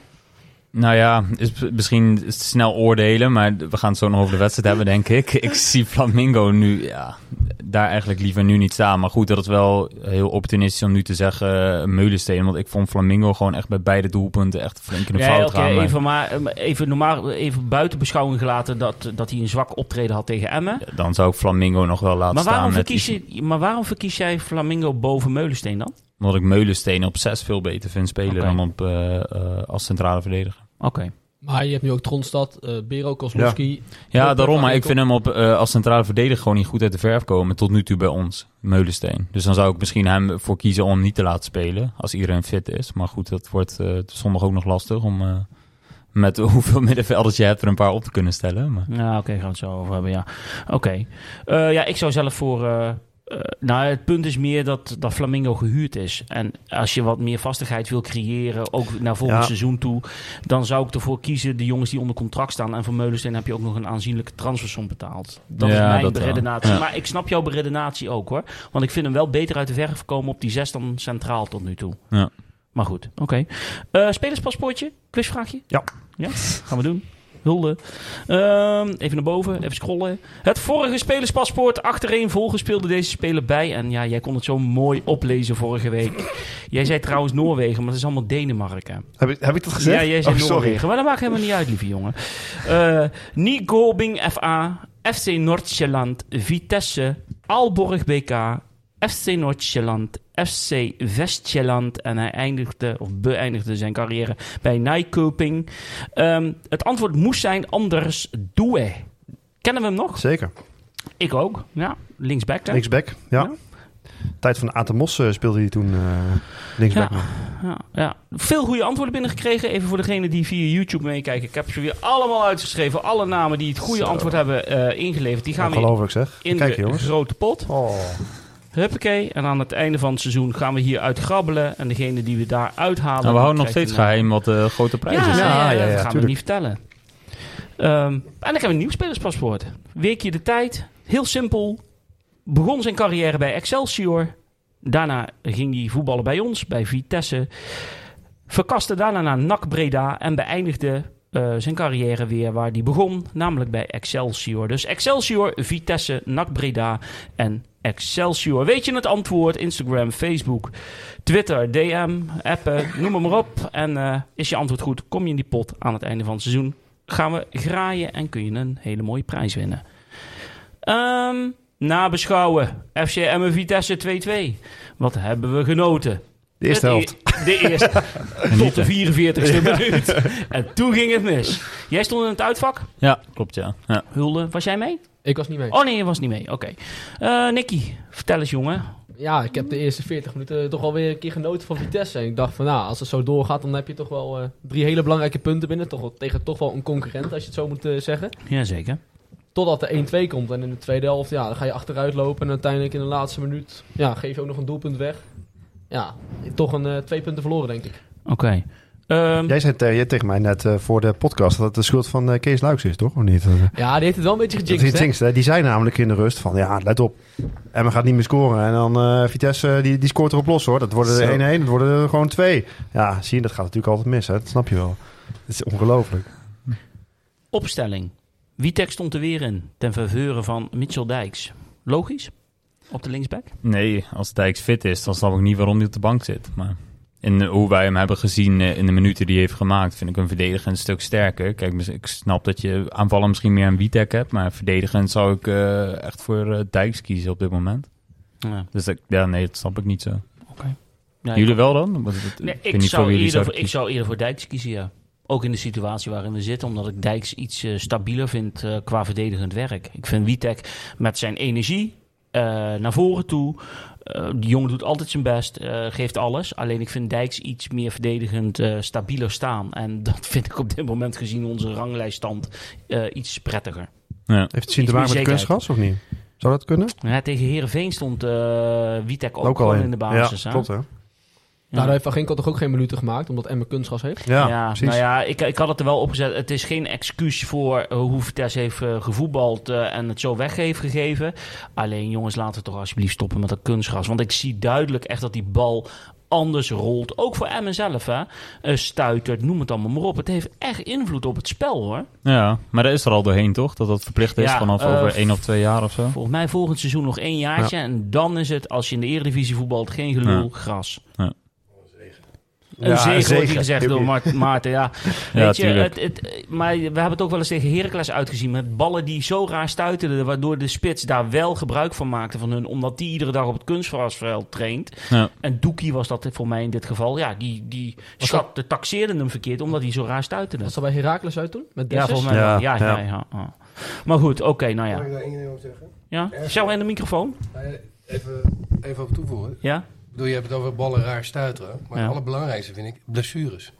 Nou ja, is misschien snel oordelen, maar we gaan het zo nog over de wedstrijd hebben, denk ik. (laughs) Ik zie Flamingo nu, ja, daar eigenlijk liever nu niet staan. Maar goed, dat is wel heel opportunistisch om nu te zeggen uh, Meulensteen. Want ik vond Flamingo gewoon echt bij beide doelpunten echt flink in de Nee, fout oké, gaan. Maar even, maar, eh, even, normaal, even buiten beschouwing gelaten... Dat, dat hij een zwak optreden had tegen Emmen. Dan zou ik Flamingo nog wel laten Maar waarom, staan. met je, maar waarom verkies jij Flamingo boven Meulensteen dan? Omdat ik Meulensteen op 6 veel beter vind spelen dan op, eh, eh, als centrale verdediger. Oké. Maar je hebt nu ook Tronstad, eh Bero, Kozlowski. Ja, Ook daarom. Maar ik vind hem op, eh, als centrale verdediger gewoon niet goed uit de verf komen. Tot nu toe bij ons, Meulensteen. Dus dan zou ik misschien hem voor kiezen om hem niet te laten spelen. Als iedereen fit is. Maar goed, dat wordt eh, zondag ook nog lastig om eh, met (laughs) hoeveel middenvelders je hebt er een paar op te kunnen stellen. Maar, Ja, oké, gaan we het zo over hebben, ja. Oké. Eh, ja, ik zou zelf voor... eh, nou, het punt is meer dat, dat Flamingo gehuurd is. En als je wat meer vastigheid wil creëren, ook naar volgend Ja. seizoen toe... dan zou ik ervoor kiezen, de jongens die onder contract staan... en voor Meulensteen heb je ook nog een aanzienlijke transfersom betaald. Dat is mijn dat beredenatie. Ja. Maar ik snap jouw beredenatie ook, hoor. Want ik vind hem wel beter uit de verf komen op die zes dan centraal tot nu toe. Ja. Maar goed, oké. Eh, spelerspaspoortje, quizvraagje? Ja. Ja, gaan we doen. Hulde. Ehm, even naar boven, even scrollen. Het vorige spelerspaspoort achtereen volgen speelde deze speler bij. En ja, jij kon het zo mooi oplezen vorige week. Jij zei trouwens Noorwegen, maar het is allemaal Denemarken. Heb ik, heb ik dat gezegd? Ja, jij zei Oh, sorry. Noorwegen. Maar dat maakt helemaal niet uit, lieve jongen. Eh Nygåbing FA, FC Noord-Sjælland, Vitesse, Aalborg BK, FC Noord-Sjælland, FC West-Sjælland. En hij eindigde, of beëindigde zijn carrière bij Nijköping. Ehm, het antwoord moest zijn Anders Doe. Kennen we hem nog? Zeker. Ik ook. Ja, linksback. hè? Linksback, ja. Ja. Tijd van Atemos eh, speelde hij toen eh, linksback. Ja. Ja, ja. Veel goede antwoorden binnengekregen. Even voor degene die via YouTube meekijken. Ik heb ze weer allemaal uitgeschreven. Alle namen die het goede Zo. antwoord hebben eh, ingeleverd. Die gaan we Ongelooflijk zeg. in Kijk de jongens. grote pot. Oh. Huppakee. En aan het einde van het seizoen gaan we hier uitgrabbelen. En degene die we daar uithalen... Nou, we houden nog steeds een, eh, geheim wat de grote prijs Ja, is. ja, Ja, ja, dat gaan we tuurlijk. niet vertellen. Ehm, en dan hebben we een nieuw spelerspaspoort. Weekje de tijd. Heel simpel. Begon zijn carrière bij Excelsior. Daarna ging hij voetballen bij ons, bij Vitesse. Verkaste daarna naar NAC Breda en beëindigde eh, zijn carrière weer waar hij begon, namelijk bij Excelsior. Dus Excelsior, Vitesse, NAC Breda en Excelsior. Weet je het antwoord? Instagram, Facebook, Twitter, DM, appen, (laughs) noem maar, op. En eh, is je antwoord goed, kom je in die pot aan het einde van het seizoen. Gaan we graaien en kun je een hele mooie prijs winnen. Ehm nabeschouwen. FC Emmen Vitesse 2-2. Wat hebben we genoten? De eerste Het helft. e- De eerste. (laughs) Tot de 44ste (laughs) minuut. En toen ging het mis. Jij stond in het uitvak. Ja, klopt ja. ja. Hulde, was jij mee? Ik was niet mee. Oh nee, je was niet mee. Oké. Eh, Nicky, vertel eens jongen. Ja, ik heb de eerste 40 minuten toch alweer een keer genoten van Vitesse. En ik dacht van, nou, als het zo doorgaat, dan heb je toch wel eh, drie hele belangrijke punten binnen. Toch wel, tegen toch wel een concurrent, als je het zo moet eh, zeggen. Jazeker. Totdat de 1-2 komt. En in de tweede helft, ja, dan ga je achteruit lopen. En uiteindelijk in de laatste minuut, ja, geef je ook nog een doelpunt weg. Ja, toch een eh, twee punten verloren, denk ik. Oké. Ehm, Jij zei te- jij tegen mij net eh, voor de podcast dat het de schuld van eh, Kees Luiks is, toch? Of niet? Eh, Ja, die heeft het wel een beetje dat is gejinxed, iets hè? jinxed, hè? Die zei namelijk in de rust van, ja, let op. Emma gaat niet meer scoren. En dan eh, Vitesse, die, die scoort erop los, hoor. Dat worden er 1-1, dat worden er gewoon 2. Ja, zie je, dat gaat natuurlijk altijd mis, hè? Dat snap je wel. Het is ongelooflijk. opstelling. Wietek stond er weer in. Ten faveur van Mitchell Dijks. Logisch? Op de linksback? Nee, als Dijks fit is, dan snap ik niet waarom hij op de bank zit. Maar in hoe wij hem hebben gezien eh, in de minuten die hij heeft gemaakt, vind ik hem verdedigend een stuk sterker. Kijk, ik snap dat je aanvallen misschien meer een Witek hebt, maar verdedigend zou ik eh, echt voor eh, Dijks kiezen op dit moment. Ja. Dus ik, ja, nee, dat snap ik niet zo. Ja, Jullie wel dan? Nee, ik, niet voor zou eerder, voor, ik zou eerder voor Dijks kiezen, ja. Ook in de situatie waarin we zitten, omdat ik Dijks iets stabieler vind qua verdedigend werk. Ik vind Witek met zijn energie naar voren toe. eh, die jongen doet altijd zijn best, eh, geeft alles. Alleen ik vind Dijks iets meer verdedigend eh, stabieler staan. En (laughs) dat vind ik op dit moment gezien onze ranglijststand eh, iets prettiger. Ja. Heeft het maken meer met kunstgras, of niet? Zou dat kunnen? Ja, tegen Herenveen stond eh Witek ook, al gewoon in de basis. Ja, klopt, hè? Ja. Daardoor heeft Van Ginkel toch ook geen minuten gemaakt, omdat Emmen kunstgas heeft. Ja, Ja, precies. nou ja, ik, ik had het er wel opgezet. Het is geen excuus voor eh, hoe Vitesse heeft eh, gevoetbald eh, en het zo weg heeft gegeven. Alleen jongens, laten we toch alsjeblieft stoppen met dat kunstgras. Want ik zie duidelijk echt dat die bal anders rolt. Ook voor Emmen zelf, hè. Stuitert, noem het allemaal maar op. Het heeft echt invloed op het spel, hoor. ja, maar dat is er al doorheen toch? Dat dat verplicht is Ja, vanaf over één of twee jaar of zo? Volgens mij volgend seizoen nog één jaartje. En dan is het, als je in de Eredivisie voetbalt, geen gelul, gras. Ja. Een Ja, wordt hier gezegd door Maart- Maarten, ja. (laughs) Ja, Weet je, tuurlijk. het, het, maar we hebben het ook wel eens tegen Heracles uitgezien. Met ballen die zo raar stuiterden. Waardoor de spits daar wel gebruik van maakte van hun. Omdat die iedere dag op het kunstgrasveld traint. Ja. En Doekie was dat voor mij in dit geval. Ja, die, die schat, taxeerden hem verkeerd. Omdat hij zo raar stuiterde. Was dat bij Heracles uit toen? Met Ja, volgens mij. Ja, Ja, ja, ja. ja. ja. Maar goed, oké, nou Mag ja. ik daar één ding over zeggen? ja. Zou in de microfoon? Nou Even, even op toevoegen. Ja? Ik bedoel, je hebt het over ballen raar stuiteren. Maar Ja. het allerbelangrijkste vind ik blessures.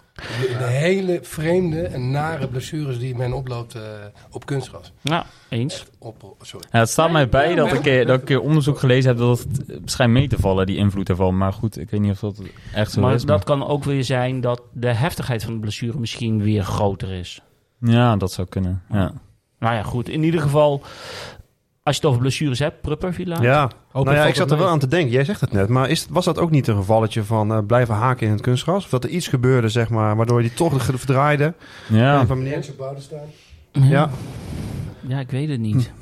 De hele vreemde en nare blessures die men oploopt eh, op kunstgras. Ja, eens. Op, sorry. Ja, het staat mij bij dat ik, eh, dat ik een keer onderzoek gelezen heb dat het eh, schijnt mee te vallen, die invloed ervan. Maar goed, ik weet niet of dat echt zo Maar is. dat kan ook weer zijn dat de heftigheid van de blessure misschien weer groter is. maar- Ja, dat zou kunnen. Ja. Nou ja, goed. In ieder geval, als je het over blessures hebt, Prupper, Villa. Ja, nou ja, ik zat er wel aan te denken. Jij zegt het net, maar is, was dat ook niet een gevalletje van eh, blijven haken in het kunstgras? Of dat er iets gebeurde, zeg maar, waardoor hij toch verdraaide? Ja. Bouwen staan. Ja. Ja, ik weet het niet.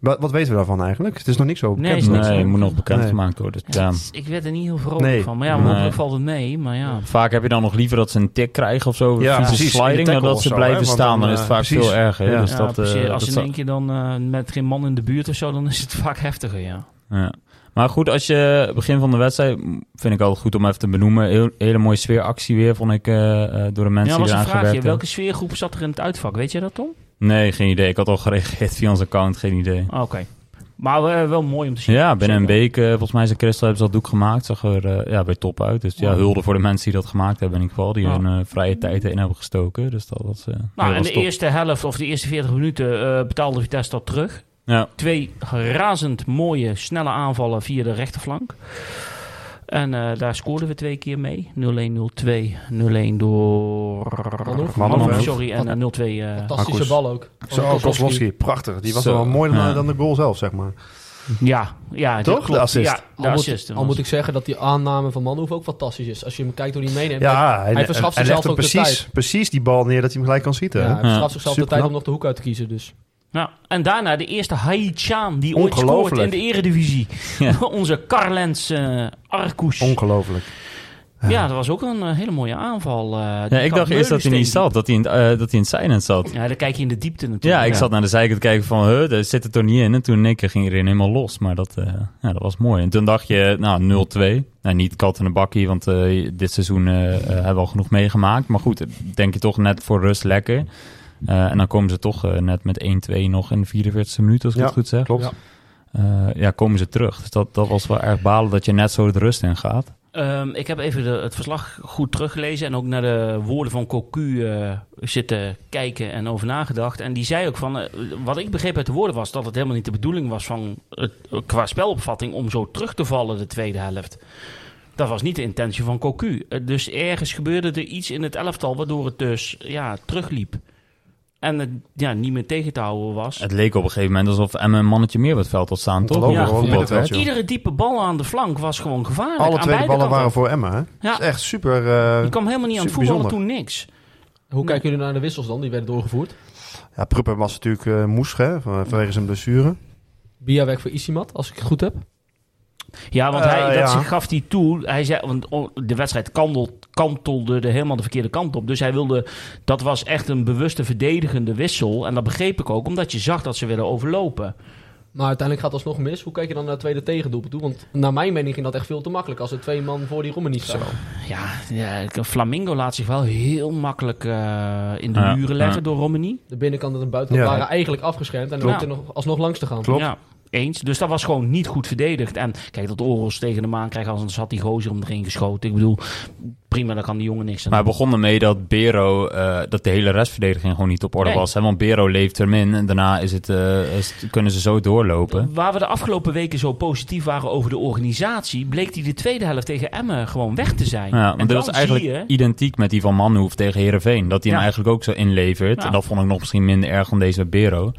Wat, wat weten we daarvan eigenlijk? Het is nog niet zo bekend. niks. Nee, het moet nog bekend Nee. gemaakt worden. Ja, Ja. is- ik werd er niet heel vrolijk Nee. van. Maar ja, Nee. mogelijk valt het mee. Maar ja. Vaak heb je dan nog liever dat ze een tik krijgen of zo. Ja, Ja, precies, sliding, dan dat ze zo, blijven hè, staan. dan, Dan is het eh, vaak precies. veel erger. Ja. Dus ja, dat, eh, precies. als je in één keer dan eh, met geen man in de buurt of zo, dan is het (laughs) vaak heftiger, ja. Ja. Maar goed, als je begin van de wedstrijd, vind ik altijd goed om even te benoemen. Heel, hele mooie sfeeractie weer, vond ik, eh, eh, door de mensen Ja, was die vraagje. gewerkt hebben. Welke sfeergroep zat er in het uitvak? Weet je dat, Tom? Nee, geen idee. Ik had al gereageerd via ons account, geen idee. Oké. Maar eh, wel mooi om te zien. Ja, binnen een week, eh, volgens mij is de Crystal hebben ze dat doek gemaakt. Zag er eh, ja, bij top uit. Dus ja, Ja. hulde voor de mensen die dat gemaakt hebben in ieder geval. Die hun vrije tijd in hebben gestoken. Dus dat was... Nou, en was de top. eerste helft of de eerste 40 minuten betaalde Vitesse dat terug. Ja, Twee razend mooie, snelle aanvallen via de rechterflank. En eh, daar scoorden we twee keer mee. 0-1, 0-2. 0-1 door... Manhoef. Manhoef, ja. sorry. En eh, 0-2... eh, Fantastische Marcus. bal ook. Zo, Kozlowski. Kozlowski, prachtig. Die was Zo, wel mooier dan, ja. dan de goal zelf, zeg maar. ja, ja, Toch? De assist. Ja, de Al, assist. moet, al moet ik zeggen dat die aanname van Manhoef ook fantastisch is. Als je hem kijkt hoe hij meeneemt. Ja, hij, hij verschaft zichzelf ook de precies, tijd. precies die bal neer dat hij hem gelijk kan schieten. Ja, hij verschaft zichzelf de Superknap. tijd om nog de hoek uit te kiezen. Dus. Ja, en daarna de eerste Haichan die ooit scoort in de eredivisie. (laughs) Ja. (laughs) Onze Karlens eh Arkoes. Ongelooflijk. ja, dat was ook een eh, hele mooie aanval. eh, Ja, ik dacht eerst dat hij niet zat, dat hij in, het, eh, dat hij in zat. Ja, dan kijk je in de diepte natuurlijk. Ja, ik zat naar de zijkant te kijken van, huh, daar zit het er niet in. En toen ging iedereen helemaal los. Maar dat, eh, ja, dat was mooi. En toen dacht je, nou, 0-2. Nou, niet kat in de bakkie, want eh, dit seizoen eh, eh, hebben we al genoeg meegemaakt. Maar goed, denk je toch net voor rust lekker. Eh, en dan komen ze toch eh, net met 1-2 nog in de 44e minuut, als ik Ja, het goed zeg. Klopt. Ja. Eh, ja, komen ze terug. Dus dat, dat was wel erg balen dat je net zo de rust in gaat. Ehm, ik heb even de, het verslag goed teruggelezen en ook naar de woorden van Cocu eh, zitten kijken en over nagedacht. En die zei ook van, wat ik begreep uit de woorden was dat het helemaal niet de bedoeling was van het, qua spelopvatting om zo terug te vallen de tweede helft. Dat was niet de intentie van Cocu. Dus ergens gebeurde er iets in het elftal waardoor het dus ja, terugliep. En het ja, niet meer tegen te houden was. Het leek op een gegeven moment alsof Emmen een mannetje meer op het veld had staan, toch? Ja, voetbal-. Iedere diepe bal aan de flank was gewoon gevaarlijk. Alle aan beide ballen kanten. waren voor Emma. Hè? Ja. Dat is echt super. eh, Je kwam helemaal niet aan het voetballen bijzonder. toen niks. Hoe kijken jullie naar de wissels dan? Die werden doorgevoerd. ja, Pruppen was natuurlijk eh moes, hè, van- vanwege zijn blessure. Bia weg voor Isimat, als ik het goed heb. Ja, want Eh, hij, dat ja. gaf hij toe. Hij zei, want de wedstrijd kantelde er helemaal de verkeerde kant op. Dus hij wilde, dat was echt een bewuste verdedigende wissel. En dat begreep ik ook, omdat je zag dat ze willen overlopen. Maar uiteindelijk gaat het alsnog mis. Hoe kijk je dan naar het tweede tegendoelpunt toe? Want naar mijn mening ging dat echt veel te makkelijk als er twee man voor die Romani staan. Ja, ja, Flamingo laat zich wel heel makkelijk eh, in de Ja, muren leggen ja. door Romani. De binnenkant en de buitenkant Ja. waren eigenlijk afgeschermd. En er nog, alsnog langs te gaan. Klopt. Eens. Dus dat was gewoon niet goed verdedigd. En kijk, dat Oros tegen de maan krijgt, anders had die gozer om erin geschoten. Ik bedoel, prima, daar kan die jongen niks aan Maar het begon ermee dat Bero, eh, dat de hele restverdediging gewoon niet op orde Nee. was. Hè? Want Bero leeft er min en daarna is het, eh, is- kunnen ze zo doorlopen. Waar we de afgelopen weken zo positief waren over de organisatie, bleek die de tweede helft tegen Emmen gewoon weg te zijn. Ja, want dat was dan eigenlijk je, identiek met die van Manhoef tegen Herenveen. Dat hij hem eigenlijk ook zo inlevert. Ja. En dat vond ik nog misschien minder erg dan deze Bero.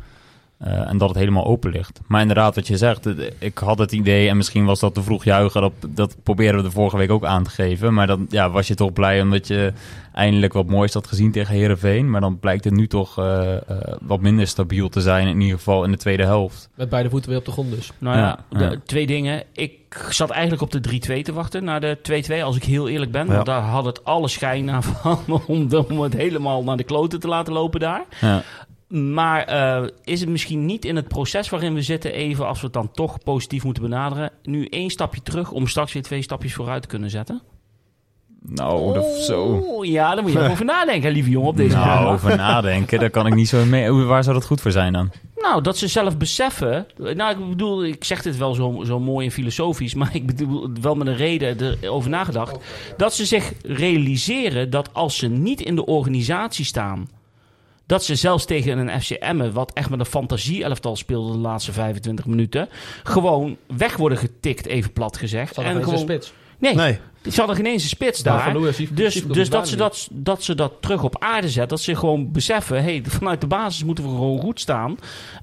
Eh, en dat het helemaal open ligt. Maar inderdaad, wat je zegt, ik had het idee, en misschien was dat te vroeg juichen, dat, dat proberen we de vorige week ook aan te geven. Maar dan ja, was je toch blij omdat je eindelijk wat moois had gezien tegen Herenveen. Maar dan blijkt het nu toch eh, eh, wat minder stabiel te zijn, in ieder geval in de tweede helft. Met beide voeten weer op de grond dus. nou ja, Ja, de- ja. twee dingen. Ik zat eigenlijk op de 3-2 te wachten, naar de 2-2, als ik heel eerlijk ben. Ja. Want daar had het alle schijn naar (laughs) van om, om het helemaal naar de kloten te laten lopen daar. Maar eh, is het misschien niet in het proces waarin we zitten, even als we het dan toch positief moeten benaderen, nu één stapje terug om straks weer twee stapjes vooruit te kunnen zetten? Nou, dat, zo. Oh, ja, daar moet je over (laughs) nadenken, lieve jongen, op deze Nou, over nadenken, daar kan ik niet zo mee. Waar zou dat goed voor zijn dan? Nou, dat ze zelf beseffen. Nou, ik bedoel, ik zeg dit wel zo, zo mooi en filosofisch, (laughs) maar ik bedoel wel met een reden erover nagedacht. Dat ze zich realiseren dat als ze niet in de organisatie staan, dat ze zelfs tegen een FC Emmen, wat echt met een fantasie-elftal speelde de laatste 25 minuten, gewoon weg worden getikt, even plat gezegd. Ze hadden en geen gewoon, spits. Nee, Nee, ze hadden geen eens een spits Daar Sief- Dus, dus dat, ze niet. dat, dat ze dat terug op aarde zet. Dat ze gewoon beseffen, hey, vanuit de basis moeten we gewoon goed staan.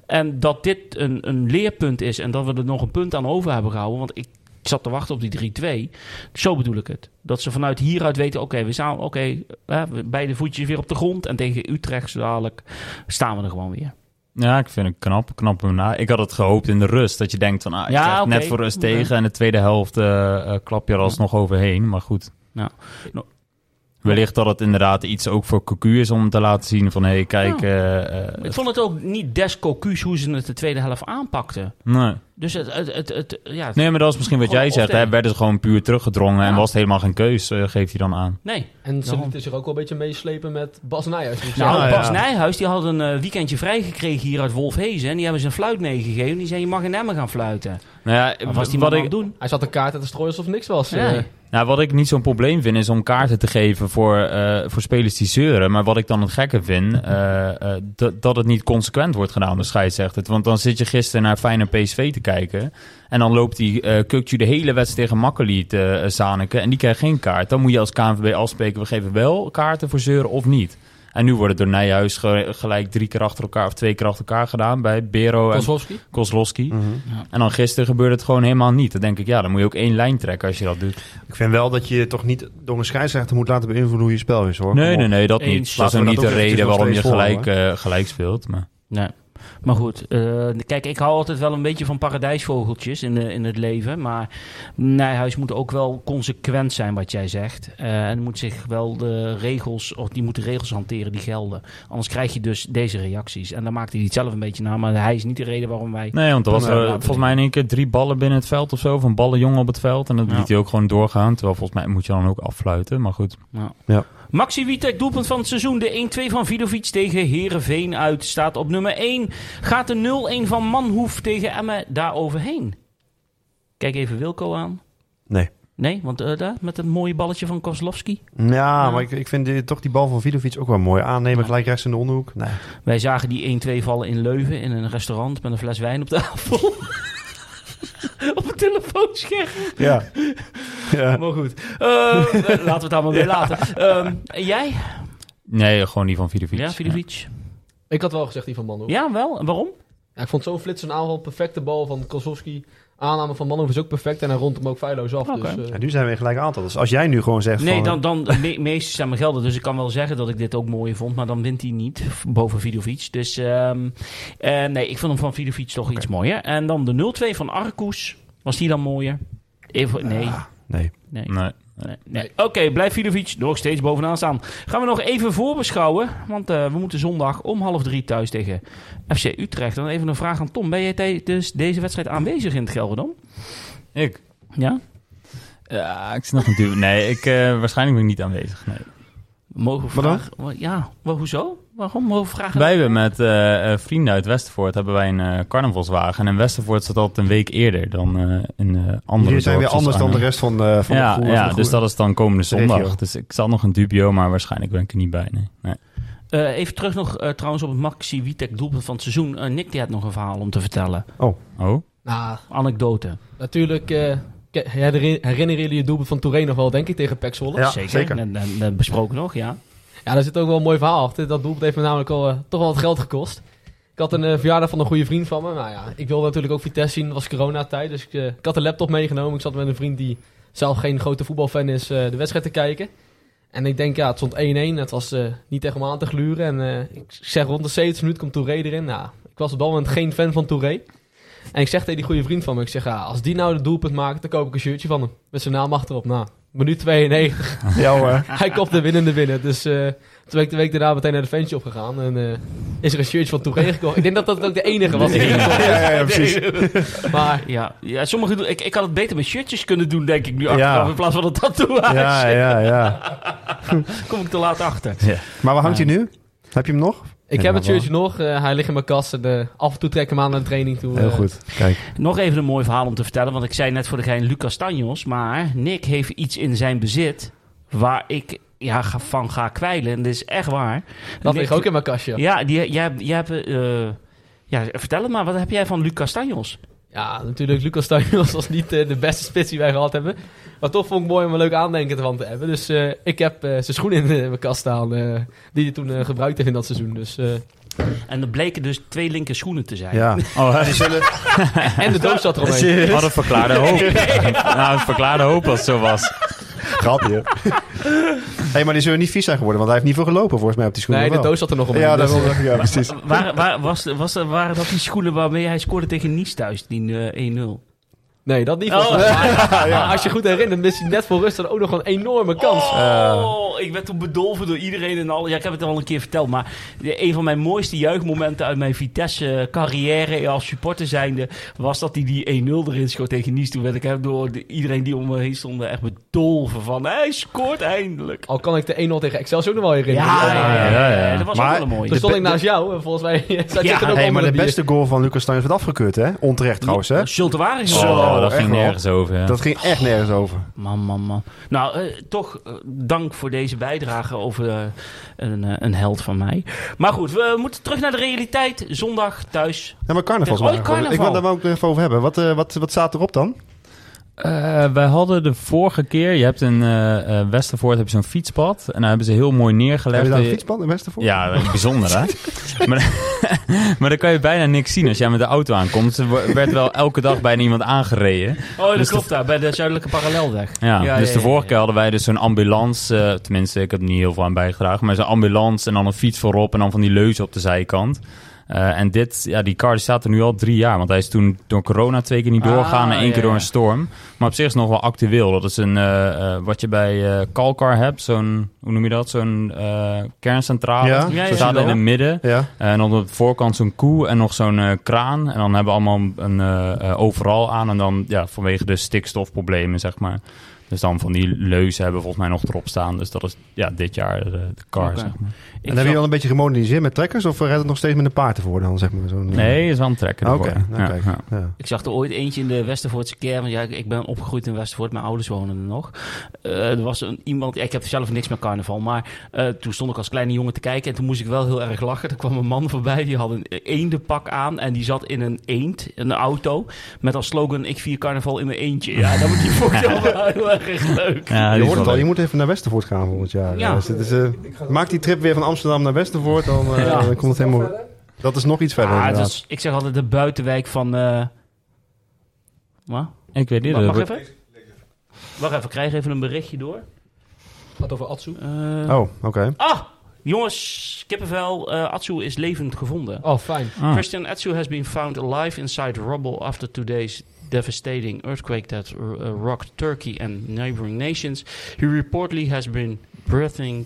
En dat dit een, een leerpunt is en dat we er nog een punt aan over hebben gehouden. Want ik, ik zat te wachten op die 3-2. Zo bedoel ik het. Dat ze vanuit hieruit weten, oké, we staan, oké, we- beide voetjes weer op de grond. En tegen Utrecht zo dadelijk staan we er gewoon weer. Ja, ik vind het knap. knap hem na. Ik had het gehoopt in de rust. Dat je denkt van, ah, je Ja, net voor rust tegen. En de tweede helft eh, eh, klap je er alsnog overheen. Maar goed. Nou, nou, Wellicht dat het inderdaad iets ook voor Cocu is om te laten zien van... Hé, hey, kijk... eh, eh, ik vond het ook niet des cocu's hoe ze het de tweede helft aanpakten. nee. Dus het, het, het, het- ja, nee, maar dat is misschien wat jij zegt. Hè? Werden ze gewoon puur teruggedrongen en was het helemaal geen keus, eh, geeft hij dan aan. nee. En ze lieten zich ook wel een beetje meeslepen met Bas Nijhuis. Nou, Bas ja. Nijhuis die had een weekendje vrijgekregen hier uit Wolfhezen. En die hebben ze een fluit meegegeven. Die zei, je mag in Emmen gaan fluiten. Nou ja, Wat was die wat man ik, aan het doen? Hij zat de kaart te strooien alsof niks was. Ja. eh. Nou, wat ik niet zo'n probleem vind, is om kaarten te geven voor, eh, voor spelers die zeuren. Maar wat ik dan het gekke vind, eh, dat- het niet consequent wordt gedaan, de scheidsrechter. Want dan zit je gisteren naar Feyenoord PSV te kijken. En dan loopt die uh, Kukju de hele wedstrijd tegen Makkeli te uh, zaniken. En die krijgt geen kaart. Dan moet je als KNVB afspreken, we geven wel kaarten voor zeuren of niet. En nu wordt het door Nijhuis ge gelijk drie keer achter elkaar of twee keer achter elkaar gedaan bij Bero en Kozlowski. Mhm. Ja. En dan gisteren gebeurde het gewoon helemaal niet. Dan denk ik, ja, dan moet je ook één lijn trekken als je dat doet. Ik vind wel dat je toch niet door een scheidsrechter moet laten beïnvloeden hoe je spel is, hoor. Nee, nee, nee, dat Eens. niet. Dat is ook niet de reden waarom je gelijk, eh, gelijk speelt. Maar Nee. Maar goed, eh, kijk, ik hou altijd wel een beetje van paradijsvogeltjes in, de, in het leven. Maar Nijhuis moet ook wel consequent zijn wat jij zegt. Eh, en moet zich wel de regels, of die moet de regels hanteren die gelden. Anders krijg je dus deze reacties. En dan maakt hij het zelf een beetje na. Maar hij is niet de reden waarom wij... nee, want er was er, laten volgens mij in één keer drie ballen binnen het veld of zo. Of een ballenjongen op het veld. En dat Ja. liet hij ook gewoon doorgaan. Terwijl volgens mij moet je dan ook affluiten. Maar goed. Ja. Ja. Maxi Witek, doelpunt van het seizoen. De 1-2 van Vidovic tegen Herenveen uit. Staat op nummer 1. Gaat de 0-1 van Manhoef tegen Emmen daar overheen? Kijk even Wilco aan. Nee. Nee, want eh, daar, met een mooie balletje van Kozlowski. Ja, Ja. maar ik, ik vind die- toch die bal van Vidovic ook wel mooi. Aannemen, Ja. gelijk rechts in de onderhoek. Nee. Wij zagen die 1-2 vallen in Leuven in een restaurant met een fles wijn op tafel. (laughs) telefoonscherm. Ja. (laughs) ja. Maar goed, Eh, laten we het daar maar weer laten. Ehm, en jij? Nee, gewoon die van Vidovic. Ja, Vidovic? Ik had wel gezegd die van Manhoef. Ja, wel. En waarom? Ja, ik vond zo'n flitsende aanval, perfecte bal van Kozlowski. Aanname van Manhoef is ook perfect en hij rond hem ook feilloos af. Dus, eh, En nu zijn we in gelijk aantal. Dus als jij nu gewoon zegt Nee, van... dan, dan de me meeste stemmen gelden. Dus ik kan wel zeggen dat ik dit ook mooi vond. Maar dan wint hij niet boven Vidovic. Dus ehm, eh, nee, ik vond hem van Vidovic toch iets mooier. En dan de 0-2 van Arcus. Was die dan mooier? Even, nee. Nee. Nee. Nee. Nee, nee. Oké, blijft Vidovic nog steeds bovenaan staan. Gaan we nog even voorbeschouwen. Want eh, we moeten zondag om half drie thuis tegen FC Utrecht. Dan even een vraag aan Tom. Ben jij tijdens deze wedstrijd aanwezig in het Gelderdom? Ik? Ja? Ja, ik snap natuurlijk. Nee, ik, eh, waarschijnlijk ben ik niet aanwezig. Nee. Mogen we vragen? Ja, maar hoezo? Waarom we vragen? Wij hebben met eh, eh, vrienden uit Westervoort hebben wij een eh, carnavalswagen. En Westervoort staat altijd een week eerder dan eh in andere Jullie zijn weer anders dan de rest van, ja, de groep. ja dus dat is dan komende zondag. Dus ik zat nog een dubio, maar waarschijnlijk ben ik er niet bij. Nee. nee. Eh, even terug nog trouwens op het Maxi Witek doelpunt van het seizoen. Nick die had nog een verhaal om te vertellen. Oh? nou, Anekdote. natuurlijk eh, herinneren jullie het doelpunt van Touré nog wel, denk ik, tegen Pek Zwolle? Ja, zeker. zeker. Net besproken nog, ja. Ja, daar zit ook wel een mooi verhaal achter. Dat doelpunt heeft me namelijk al, eh, toch wel wat geld gekost. Ik had een eh, verjaardag van een goede vriend van me. Nou ja, ik wilde natuurlijk ook Vitesse zien. Het was coronatijd, dus ik, eh, had een laptop meegenomen. Ik zat met een vriend die zelf geen grote voetbalfan is, de wedstrijd te kijken. En ik denk, ja, het stond 1-1. Het was niet echt om aan te gluren. En ik zeg rond de 70 minuten komt Touré erin. Nou, ik was op dat moment geen fan van Touré. En ik zeg tegen die goede vriend van me, ik zeg, ja, als die nou de doelpunt maakt, dan koop ik een shirtje van hem. Met zijn naam achterop. Nou, minuut 92. (laughs) Ja hoor. Hij kopt de winnende binnen. Dus eh, toen ben ik de week daarna meteen naar de fanshop gegaan. En eh, is er een shirtje van Touré gekocht. Ik denk dat dat ook de enige was. die heb. Ja, ja, (laughs) precies. Maar Ja, ja sommige, doen- ik, ik had het beter met shirtjes kunnen doen, denk ik nu Ja. achteraf. In plaats van een tatoeage. Ja, ja, ja. (laughs) Kom ik te laat achter. Maar waar hangt hij nu? Heb je hem nog? Ik Ja, heb het shirtje nog. Eh, hij ligt in mijn kast. En, eh, af en toe trek ik hem aan naar de training toe. Heel eh. goed. Kijk. Nog even een mooi verhaal om te vertellen. Want ik zei net voor de gein Lucas Tanjos. Maar Nick heeft iets in zijn bezit waar ik ja, ga- van ga kwijlen. En dat is echt waar. Dat Nick- ligt ook in mijn kastje. Ja, Ja, die, jij, hebt- jij hebt... eh, ja, vertel het maar. Wat heb jij van Lucas Tanjos? natuurlijk. Lucas Stuyvels was niet de beste spits die wij gehad hebben. Maar toch vond ik mooi om een leuk aandenken ervan te hebben. Dus eh, ik heb eh, zijn schoenen in eh, mijn kast staan. eh, die hij toen eh, gebruikt heeft in dat seizoen. Dus, eh, En er bleken dus twee linker schoenen te zijn. Ja. (laughs) Oh, Die zullen... (laughs) en de doos zat eromheen. Wat een verklaarde hoop. (laughs) nou, een verklaarde hoop als het zo was. Grapje. Hé, hey, maar die zullen niet vies zijn geworden, want hij heeft niet veel gelopen volgens mij op die schoenen. Nee, de doos zat er nog omheen. Ja, dus, daarom. Ja, precies. Waar, waar, was, was, waren dat die schoenen waarmee hij scoorde tegen Nice thuis? Die eh, 1-0. Nee, dat niet. Oh. (laughs) Maar als je goed herinnert, mist hij net voor rust dan ook nog een enorme kans. Oh, ik werd toen bedolven door iedereen en al. Ja, ik heb het al een keer verteld, maar een van mijn mooiste juichmomenten uit mijn Vitesse-carrière als supporter zijnde was dat hij die 1-0 erin schoot tegen Nice. Toen werd ik door de- iedereen die om me heen stond echt bedolven van hij scoort eindelijk. Al kan ik de 1-0 tegen Excelsior nog wel herinneren. Ja, ja, ja, ja, ja. dat was Maar- ook wel een mooie. Toen stond ik naast jou en volgens mij (laughs) zat je Ja, er ook Hey, maar de beste goal van Lucas Stuyvers werd afgekeurd, hè? Onterecht trouwens, hè? Schulte waren Zo. Oh, dat ging wel. nergens over. Ja. Dat ging echt nergens over. Man, man, man. Nou, eh, toch eh, dank voor deze bijdrage over eh, een, een held van mij. Maar goed, we moeten terug naar de realiteit. Zondag thuis. Ja, maar carnaval. Oh, carnaval. Ik wil daar ook even over hebben. Wat, eh, wat, wat staat erop dan? Eh, wij hadden de vorige keer, je hebt in eh eh, Westervoort heb je zo'n fietspad. En daar hebben ze heel mooi neergelegd. Heb je daar een fietspad in Westervoort? Ja, (laughs) bijzonder hè. (laughs) maar, (laughs) maar dan kan je bijna niks zien als jij met de auto aankomt. Er werd wel elke dag bijna iemand aangereden. Oh, dat Dus klopt daar, bij de Zuidelijke Parallelweg. Ja, Ja, dus ja, de vorige ja. keer hadden wij dus zo'n ambulance. tenminste, ik heb er niet heel veel aan bijgedragen. Maar zo'n ambulance en dan een fiets voorop en dan van die leuzen op de zijkant. Eh, en dit, ja, die car die staat er nu al drie jaar. Want hij is toen door corona twee keer niet Ah, doorgegaan en één ja, keer door een storm. Maar op zich is het nog wel actueel. Dat is een, eh, eh, wat je bij Calcar hebt. Zo'n, hoe noem je dat? Zo'n kerncentrale. Ja, Ze ja, ja. staat in het midden. En op de voorkant zo'n koe en nog zo'n kraan. En dan hebben we allemaal een overal aan. En dan ja, vanwege de stikstofproblemen, zeg maar. Dus dan van die leuzen hebben we volgens mij nog erop staan. Dus dat is ja, dit jaar de, de car, zeg maar. Ik En heb je al een beetje gemoderniseerd met trekkers? Of rijdt het nog steeds met een paard ervoor dan, zeg maar? Zo'n, Nee, is wel een trekker Oké, ervoor. nou Ja, kijk. ja. Ja. Ik zag er ooit eentje in de Westervoortse kern. Want ja, ik- ik ben opgegroeid in Westervoort. Mijn ouders wonen er nog. Eh, er was een, iemand... ik heb zelf niks met carnaval. Maar eh, toen stond ik als kleine jongen te kijken. En toen moest ik wel heel erg lachen. Er kwam een man voorbij. Die had een eendenpak aan. En die zat in een eend. In een auto. Met als slogan... Ik vier carnaval in mijn eentje. Ja, dat wordt die vond (laughs) erg leuk. Ja, je hoort het al, je moet even naar Westervoort gaan volgend jaar. Ja. Dus het is, eh, maak die trip weer van Amsterdam naar Westervoort, dan, eh, Ja. dan komt het helemaal... Dat is nog iets verder Ah, het inderdaad. is, ik zeg altijd de buitenwijk van... eh wat? Ik weet niet. Mag, even? Wacht even, ik krijg even een berichtje door. Gaat over Atsu. Eh, Oh, oké. Ah, jongens, kippenvel. eh Atsu is levend gevonden. Oh, fijn. Ah. Christian Atsu has been found alive inside rubble after today's devastating earthquake that uh, rocked Turkey and neighboring nations. He reportedly has been breathing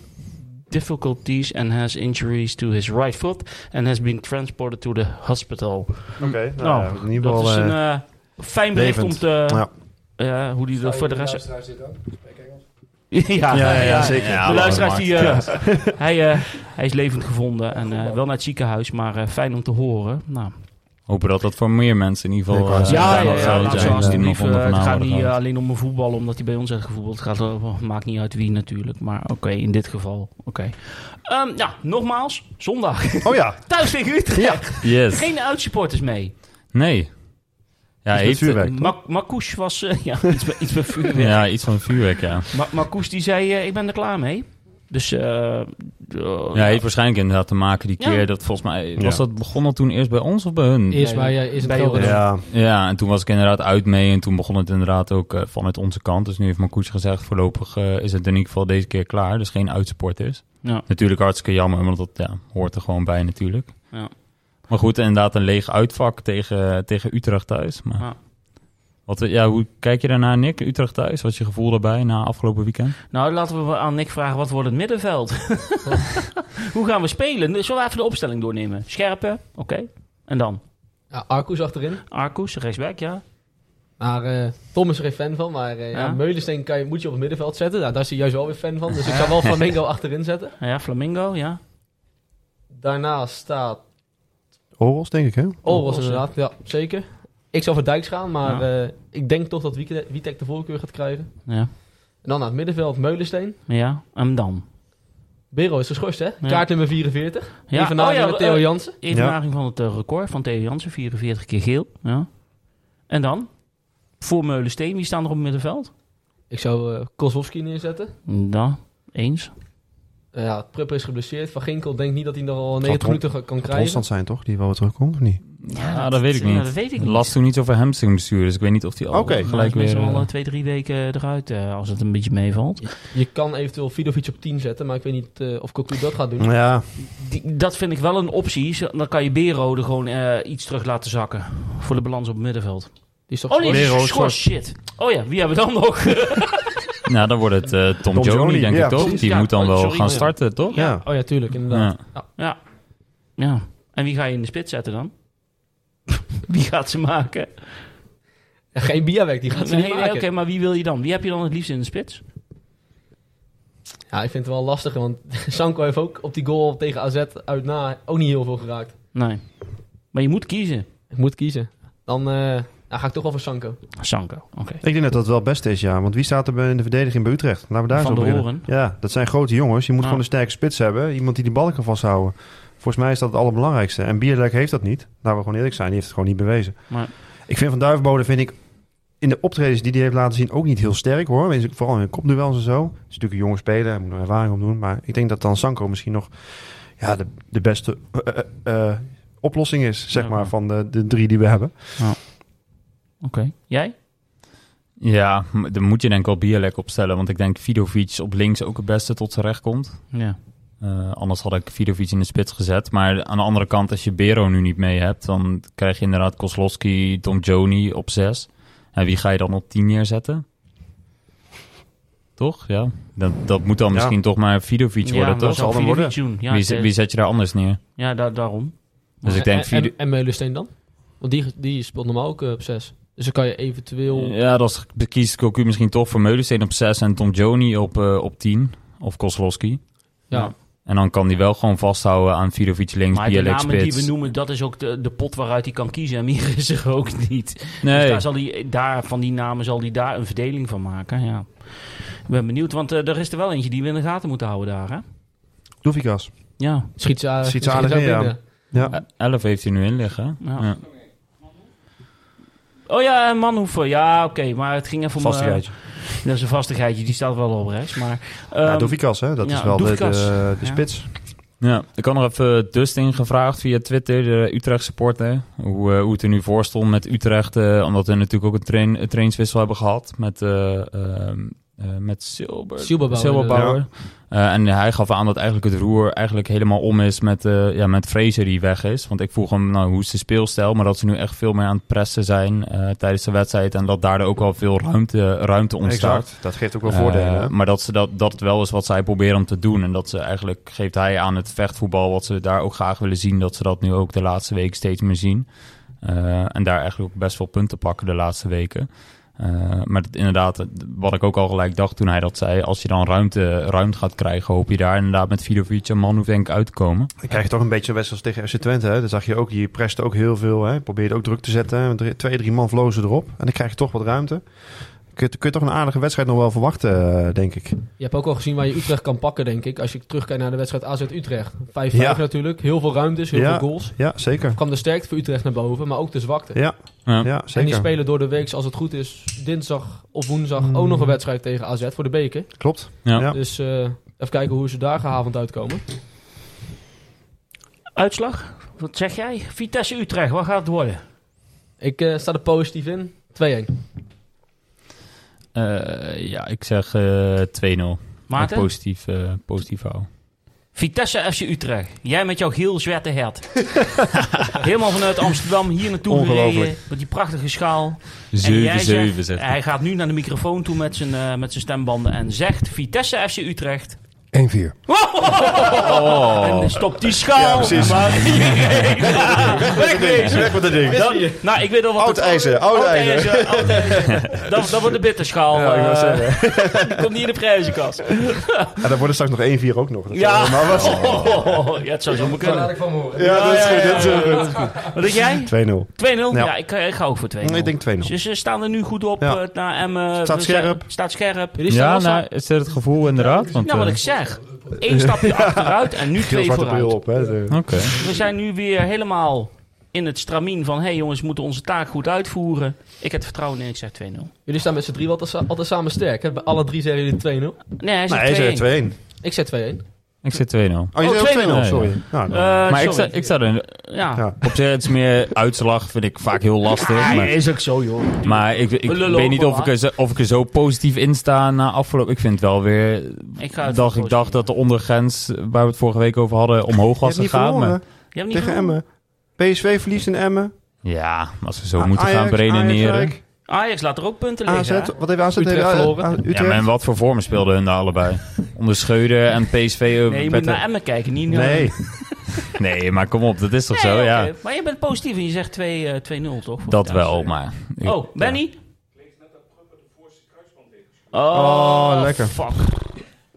difficulties and has injuries to his right foot and has been transported to the hospital. Oké, nou, Nou, ja, in ieder geval... dat is een eh, eh, fijn bericht levend. om te... Ja. ja, hoe die er voor de rest... Engels? (laughs) ja, Ja, ja, ja, zeker. Ja, de luisteraars die... Eh, hij, eh, hij is levend gevonden en eh, wel naar het ziekenhuis, maar eh, fijn om te horen. Nou, Hopen dat dat voor meer mensen in ieder geval... Ja, eh, ja, ja, nog ja, geld laat zijn, zo alsjeblieft. nog onder eh, Het gaat niet eh, alleen om mijn voetbal, omdat hij bij ons heeft gevoetbald. Het gaat, eh, maakt niet uit wie natuurlijk, maar oké, in dit geval, oké. Ehm, ja, nogmaals, zondag. Oh ja, (laughs) Thuis tegen Utrecht. Yes. Geen uitsupporters mee. Nee. Ja, met heeft, vuurwerk. Ma Marcouch was, eh, (laughs) ja, iets met, iets met vuurwerk. Ja, iets van vuurwerk, ja. Ma Marcouch die zei, eh, ik ben er klaar mee. Dus, eh eh, Ja, heeft waarschijnlijk inderdaad te maken die Ja. keer dat volgens mij... Was Ja. dat begonnen toen eerst bij ons of bij hun? Eerst bij, eh, is het bij ja. Ja, en toen was ik inderdaad uit mee en toen begon het inderdaad ook eh, vanuit onze kant. Dus nu heeft Marcoes gezegd, voorlopig eh, is het in ieder geval deze keer klaar. Dus geen uitsporters. Ja. Natuurlijk hartstikke jammer, want dat ja, hoort er gewoon bij natuurlijk. Ja. Maar goed, inderdaad een leeg uitvak tegen, tegen Utrecht thuis. Maar Ja. Wat, ja, hoe kijk je daarna, Nick? Utrecht thuis, wat is je gevoel daarbij na afgelopen weekend? Nou, laten we aan Nick vragen, wat wordt het middenveld? (laughs) Hoe gaan we spelen? Zullen we even de opstelling doornemen? Scherpen, oké. En dan? Ja, Arcus achterin. Arcus, rechtsback, ja. Maar eh, Tom is er geen fan van. Maar eh, ja. Ja. Meulensteen kan je, moet je op het middenveld zetten. Nou, daar is hij juist wel weer fan van. Dus ik zou wel Flamengo (laughs) achterin zetten. Ja, Flamingo, ja. Daarnaast staat Oros, denk ik, hè? Oros inderdaad. Ja, zeker. Ik zou voor Dijks gaan, maar Ja. eh, ik denk toch dat Witek de voorkeur gaat krijgen. Ja, En dan naar het middenveld Meulensteen. ja. En dan? Bero is geschorst, hè? Ja. Kaart nummer 44. Ja. Even Oh ja, met Theo eh, Jansen. Evenaren van het eh, record van Theo Jansen, 44 keer geel. Ja. En dan? Voor Meulensteen, wie staan er op het middenveld? Ik zou Kozlowski neerzetten. Dan, eens. Eh, ja, Prupper is geblesseerd. Van Ginkel denk niet dat hij nog al 90 toch minuten kan krijgen. Constant zijn, toch? Die wel weer terugkomt, of niet? Ja, dat weet ik ja, niet. dat weet ik niet. las toen iets over hamstringbestuur, dus ik weet niet of die al gelijk weer... al eh, twee, drie weken eruit, eh, als het een beetje meevalt. Je kan eventueel Vidovic op 10 zetten, maar ik weet niet eh, of Cocu dat gaat doen. Ja, Die, dat vind ik wel een optie. Dan kan je Berode gewoon eh, iets terug laten zakken. Voor de balans op het middenveld. Die is toch Oh nee, shit. Oh ja, wie hebben we dan nog? (laughs) Nou, dan wordt het eh, Tom, Tom denk ja, ik toch? precies. Die Ja, moet dan oh, wel sorry, gaan ja. starten, toch? ja. Oh ja, tuurlijk, inderdaad. Ja. ja. ja. En wie ga je in de spits zetten dan? (laughs) wie gaat ze maken? Geen Biawek, die gaat ze Nee, niet nee, maken. Oké, maar wie wil je dan? Wie heb je dan het liefst in de spits? Ja, ik vind het wel lastig, want (laughs) Sanko heeft ook op die goal tegen AZ uit na ook niet heel veel geraakt. Nee. Maar je moet kiezen. Ik moet kiezen. Dan, eh, Dan ga ik toch wel voor Sanko. Sanko, oké. Ik denk dat dat wel het beste is, ja. Want wie staat er bij- in de verdediging bij Utrecht? Laten we daar Van zo. Hoorn. Ja, dat zijn grote jongens. Je moet Ja. gewoon een sterke spits hebben. Iemand die die ballen kan vasthouden. Volgens mij is dat het allerbelangrijkste. En Bierlek heeft dat niet. Laten we gewoon eerlijk zijn. Die heeft het gewoon niet bewezen. Maar- Ik vind Van Duivenbode, vind ik, in de optredens die hij heeft laten zien, ook niet heel sterk hoor. Vooral in kopduels en zo. Het is natuurlijk een jonge speler. Hij moet nog ervaring opdoen. Maar ik denk dat dan Sanko misschien nog ja, de, de beste eh, eh, eh, oplossing is, zeg Ja. maar, van de, de drie die we hebben. Oké. Jij? Ja, dan moet je denk ik wel Bierlek opstellen. Want ik denk Vidovic op links ook het beste tot zijn recht komt. Ja. Eh, anders had ik Vidovic in de spits gezet. Maar aan de andere kant, als je Bero nu niet mee hebt... dan krijg je inderdaad Kozlowski, Tom Joni op 6. En wie ga je dan op 10 neerzetten? Toch? Ja. Dat, dat moet dan Ja. misschien toch maar Vidovic ja, worden, dat toch? zal Vidovic doen. Ja, wie, zet- wie zet je daar anders neer? ja da- daarom. Dus ik denk En, en, Meulensteen dan? Want die, die speelt normaal ook eh, op 6. Dus dan kan je eventueel... Ja, dan kiest Cocu misschien toch voor Meulensteen op 6 en Tom Joni op, eh, op 10. Of Kozlowski. ja. En dan kan hij wel gewoon vasthouden aan Vidovic links, Maar de namen die we noemen, dat is ook de, de pot waaruit hij kan kiezen. En meer is er ook niet. Dus Nee, daar zal hij, daar, van die namen zal hij daar een verdeling van maken. Ja. Ik ben benieuwd, want eh, er is er wel eentje die we in de gaten moeten houden daar. Hè? Doefikas. Ja. Schiet ze, Schiet ze aardig in, ja. Ja. 11 heeft hij nu in liggen. Ja. Ja. Oh ja, en Manhoeven. Ja, oké. maar het ging even om... eh, Vastigheidje. dat is een vastigheidje. Die staat wel op rechts. Maar, ja, ehm, Doefikas, hè. Dat ja, is wel de, de, Ja. spits. Ja, ik had nog even Dustin gevraagd via Twitter, de Utrecht supporter, hoe, eh, hoe het er nu voor stond met Utrecht. eh, omdat we natuurlijk ook een, train, een trainingswissel hebben gehad met, eh, eh, met Silber, Silberbauer, Silberbauer. Eh, en hij gaf aan dat eigenlijk het roer eigenlijk helemaal om is met, eh ja, met Fraser die weg is. Want ik vroeg hem, nou, hoe is de speelstijl? Maar dat ze nu echt veel meer aan het pressen zijn eh, tijdens de wedstrijd. En dat daardoor ook wel veel ruimte, ruimte ontstaat. Exact. Dat geeft ook wel voordelen. maar dat, ze dat, dat het wel is wat zij proberen om te doen. En dat ze eigenlijk, geeft hij aan het vechtvoetbal, wat ze daar ook graag willen zien, dat ze dat nu ook de laatste weken steeds meer zien. Eh, en daar eigenlijk ook best wel punten pakken de laatste weken. Eh, maar dat, inderdaad, wat ik ook al gelijk dacht toen hij dat zei, als je dan ruimte, ruimte gaat krijgen, hoop je daar inderdaad met Vidovic en ik uit te komen. Dan krijg je toch een beetje zo'n wedstrijd tegen FC Twente. Hè? Dan zag je ook, je preste ook heel veel. Hè? Probeerde ook druk te zetten. Twee, drie man vlogen ze erop. En dan krijg je toch wat ruimte. Kun je, kun je toch een aardige wedstrijd nog wel verwachten, eh, denk ik. Je hebt ook al gezien waar je Utrecht kan pakken, denk ik. Als je terugkijkt naar de wedstrijd AZ Utrecht. 5-5 Ja. natuurlijk. Heel veel ruimtes, heel Ja. veel goals. Ja, zeker. kwam de sterkte voor Utrecht naar boven, maar ook de zwakte. Ja, Ja. ja en die zeker. spelen door de week, als het goed is, dinsdag of woensdag Hmm. ook nog een wedstrijd tegen AZ voor de beker. Klopt. Ja. Ja. Dus eh, even kijken hoe ze daar gehavend uitkomen. Uitslag? Wat zeg jij? Vitesse Utrecht, wat gaat het worden? Ik eh, sta er positief in. 2-1. Eh, ja, ik zeg eh 2-0. Maarten? Positief, eh, positief houden. Vitesse FC Utrecht. Jij met jouw geel zwarte hert. (laughs) Helemaal vanuit Amsterdam hier naartoe gereden. Met die prachtige schaal. En jij 7-7 zegt- hij. Hij gaat nu naar de microfoon toe met zijn, eh, met zijn stembanden en zegt Vitesse FC Utrecht. 1-4. Oh. En stop die schaal. Ja, precies. Maar, (laughs) Wegwezen. Weg met dat ding. Dan- nou, ik weet al wat Oud het- ijzer, oud ijzer. oud ijzer. (laughs) Dat, dat wordt de bitterschaal. Ja, ik wou eh, die (laughs) komt niet in de prijzenkast. En dan wordt er straks nog 1-4 ook nog. Dat Ja. helemaal wat. Oh, ja, het zou zo maar kunnen. ik van horen. Ja, dat is goed. ja, Dat is goed. Wat denk jij? 2-0. 2-0? Ja, Ja. ik, eh, ik ga ook voor 2-0. Ik denk 2-0. Dus ze staan er nu goed op Ja. eh, naar Emmen. Staat scherp. Staat scherp. Ja, nou, is dat het gevoel inderdaad? Want, Ja, wat eh, ik zeg. Eén stapje (laughs) achteruit en nu twee vooruit. op. Hè. Oké. We zijn nu weer helemaal in het stramien van... hé hey jongens, we moeten onze taak goed uitvoeren. Ik heb vertrouwen in, ik zeg 2-0. Jullie staan met z'n drie altijd, altijd samen sterk. Hè? Bij alle drie zeggen jullie 2-0. Nee, hij Nee, hij zegt 2-1. zei 2-1. Ik zeg 2-1. Ik zit 2-0. Oh, je Oh, zei ook 2-0, 2-0, sorry. ja. Ja, nou, Eh, maar ik sta, ik sta er Ja. Ja. op zich het is meer uitslag, vind ik vaak heel lastig. Maar, is ook zo, joh. maar ik, ik We lullen weet niet of ik, er zo, of ik er zo positief in sta na afgelopen. Ik vind het wel weer. Ik ga dacht, ik dacht dat de ondergrens waar we het vorige week over hadden omhoog was gegaan. Maar, Je hebt niet tegen? Emmen. PSV verliest in Emmen. ja, als we zo A- moeten gaan Ajax, beredeneren. Ajax, laat er ook punten AZ, liggen. hè? wat heeft AZ? Utrecht tegen- verloren. Ja, Utrecht? maar in wat voor vormen speelden hun daar allebei? (laughs) Onder Schreuder en PSV. Nee, je moet naar Emmen kijken, niet naar... Nee, (laughs) nee, maar kom op, dat is toch Nee, zo? Ja, Maar je bent positief en je zegt 2, eh, 2-0, toch? dat wel, maar. Oh, Benny? Oh, Oh, lekker. Fuck.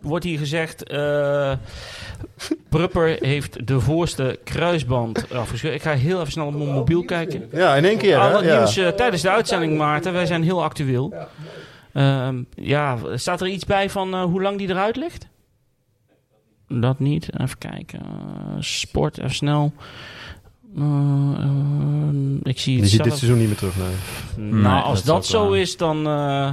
Wordt hier gezegd... eh Prupper heeft de voorste kruisband afgescheurd. Ik ga heel even snel op mijn mobiel kijken. Ja, in één keer. Al hè? het Ja. nieuws eh, tijdens de uitzending, Maarten. Wij zijn heel actueel. Ehm, ja, staat er iets bij van eh, hoe lang die eruit ligt? Dat niet. Even kijken. Sport, even snel. Eh, eh, ik zie Die dit seizoen niet meer terug. Nee. Nou, Nee, als dat zo waar. is, dan... eh,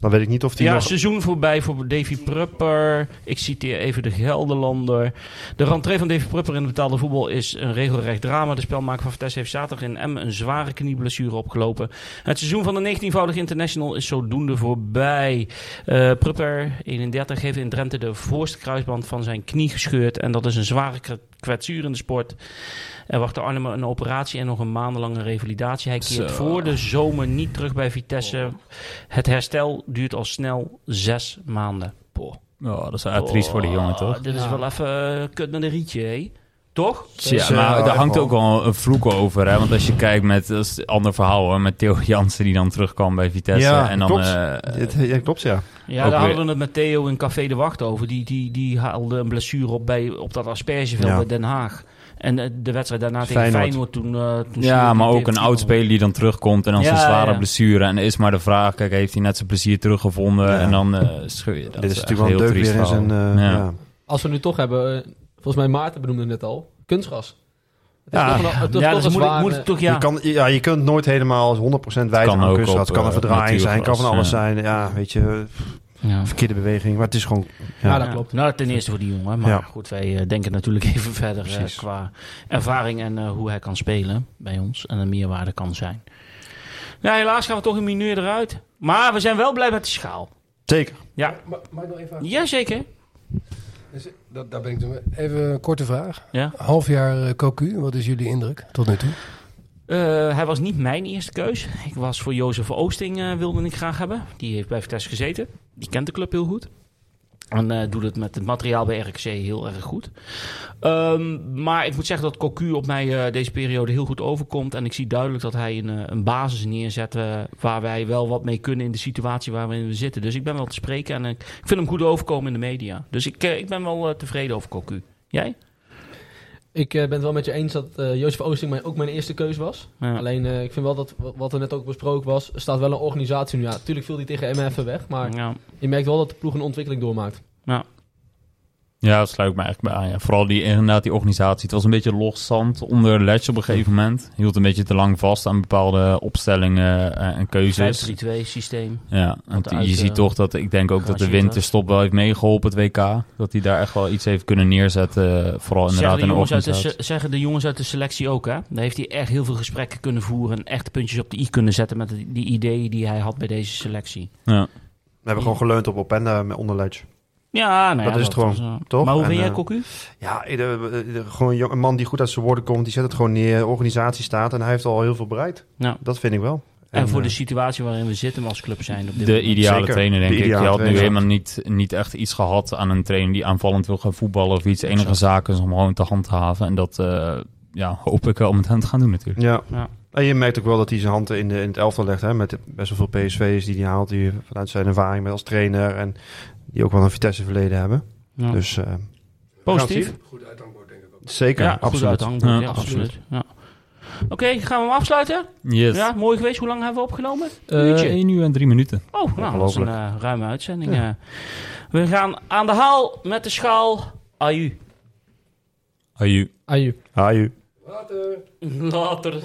Dan weet ik niet of die ja, nog... seizoen voorbij voor Davy Prupper. Ik citeer even de Gelderlander. De rentree van Davy Prupper in het betaalde voetbal is een regelrecht drama. De spelmaker van Vitesse heeft zaterdag in Emmen een zware knieblessure opgelopen. Het seizoen van de 19-voudige international is zodoende voorbij. Eh Prupper, 31, heeft in Drenthe de voorste kruisband van zijn knie gescheurd. En dat is een zware kwetsuur in de sport. Er wacht de Arnhem een operatie en nog een maandenlange revalidatie. Hij keert Zo. voor de zomer niet terug bij Vitesse. Het herstel duurt al snel zes maanden. Poh. Oh, dat is triest voor die jongen, toch? Dit is Ja. wel even eh, kut met een rietje, hè? Toch? Ja, Ja, maar daar echt hangt ook wel een vloek over. Hè? Want als je kijkt met, dat is een ander verhaal hoor, met Theo Jansen die dan terugkwam bij Vitesse. Ja, en dan, klopt. eh, Dit, ja, klopt, ja. Ja, Ook daar weer- hadden we het met Theo in Café de Wacht over. Die, die, die haalde een blessure op, bij, op dat aspergeveld Ja. bij Den Haag. En eh, de wedstrijd daarna tegen Feyenoord. Feyenoord, toen... eh toen ja, maar ook een oud speler die dan terugkomt en dan Ja, zijn zware ja. blessure. En is maar de vraag, kijk, heeft hij net zijn plezier teruggevonden? Ja. En dan eh scheur je dat. Dit is natuurlijk wel een heel deuk weer in zijn... verhaal. eh, Ja. ja. Als we nu toch hebben, eh, volgens mij Maarten benoemde het net al, kunstgras. Het is Ja, toch een, het is Ja, toch een moet, zwaar, eh, toch... Je, Ja, kan, ja, je kunt nooit helemaal 100% wijten Kan aan ook op, Het kan een eh, verdraaiing zijn, kan van alles ja. zijn. Ja, weet je, ja. verkeerde beweging. Maar het is gewoon... Ja, Ja, dat klopt. Nou, ten eerste voor die jongen. Maar Ja. goed, wij eh, denken natuurlijk (laughs) even verder eh, Precies. qua ervaring en eh, hoe hij kan spelen bij ons. En een meerwaarde kan zijn. Ja, helaas gaan we toch een mineur eruit. Maar we zijn wel blij met de schaal. zeker. Ja, Ma- Mag ik nog even jazeker. Dus, dat, daar ben ik toen- Even een korte vraag. Ja. Half jaar eh, Cocu, wat is jullie indruk tot nu toe? Eh, hij was niet mijn eerste keus. Ik was voor Jozef Oosting, eh, wilde ik graag hebben. Die heeft bij Vitesse gezeten. Die kent de club heel goed. En eh, doet het met het materiaal bij RKC heel erg goed. Ehm, maar ik moet zeggen dat Cocu op mij eh, deze periode heel goed overkomt. En ik zie duidelijk dat hij een, eh, een basis neerzet waar wij wel wat mee kunnen in de situatie waar we zitten. Dus ik ben wel te spreken en ik, vind hem goed overkomen in de media. Dus ik, ik ben wel tevreden over Cocu. Jij? Ik eh, ben het wel met je eens dat eh Jozef Oosting mijn, ook mijn eerste keus was. Ja. Alleen, eh, ik vind wel dat, wat- er net ook besproken was, er staat wel een organisatie nu. Ja, natuurlijk viel die tegen MF weg, maar ja. je merkt wel dat de ploeg een ontwikkeling doormaakt. Ja, dat sluit ik me eigenlijk bij aan. Ja. Vooral die, inderdaad die organisatie. Het was een beetje los zand onder Ledge op een gegeven moment. Hield een beetje te lang vast aan bepaalde opstellingen eh, en keuzes. 5-3-2 systeem. Ja, want je ziet eh, toch dat ik denk ook dat de winterstop wel heeft meegeholpen, het WK. Dat hij daar echt wel iets heeft kunnen neerzetten. eh, Vooral inderdaad Zeggen de, in de organisatie. zeggen de jongens uit de selectie ook, hè? Daar heeft hij echt heel veel gesprekken kunnen voeren. En echt puntjes op de i kunnen zetten met die, ideeën die hij had bij deze selectie. Ja. We hebben gewoon geleund op Openda met onderledge. Ja, nou ja, Dat is het gewoon, was, eh, toch? Maar hoe En, vind jij eh, Cocu? Ja, gewoon een, man die goed uit zijn woorden komt. Die zet het gewoon neer. De organisatie staat en hij heeft al heel veel bereikt. Ja. Dat vind ik wel. En, voor eh, de situatie waarin we zitten als club zijn. Op dit De moment. ideale Zeker. trainer, denk De ik. Je had nu trainer. helemaal niet, niet echt iets gehad aan een trainer die aanvallend wil gaan voetballen of iets. Enige Exact. zaak is om gewoon te handhaven. En dat eh, ja, hoop ik wel met hem te gaan doen natuurlijk. Ja. Ja. En je merkt ook wel dat hij zijn hand in, de, in het elftal legt. Hè, met best wel veel PSV's die hij haalt. Die vanuit zijn ervaring met als trainer. En die ook wel een Vitesse verleden hebben. Ja. Dus eh, Positief. Goed uithangbord, denk ik ook. Zeker, ja, goed absoluut. uithangbord. Ja, Ja, absoluut. Ja. Oké, gaan we hem afsluiten? Yes. Ja, mooi geweest. Hoe lang hebben we opgenomen? Eh, Uurtje. 1 uur en 3 minuten. Oh, nou, dat is een eh, ruime uitzending. we gaan aan de haal met de schaal. Aju. Aju. Aju. Aju. Later. (laughs) Later.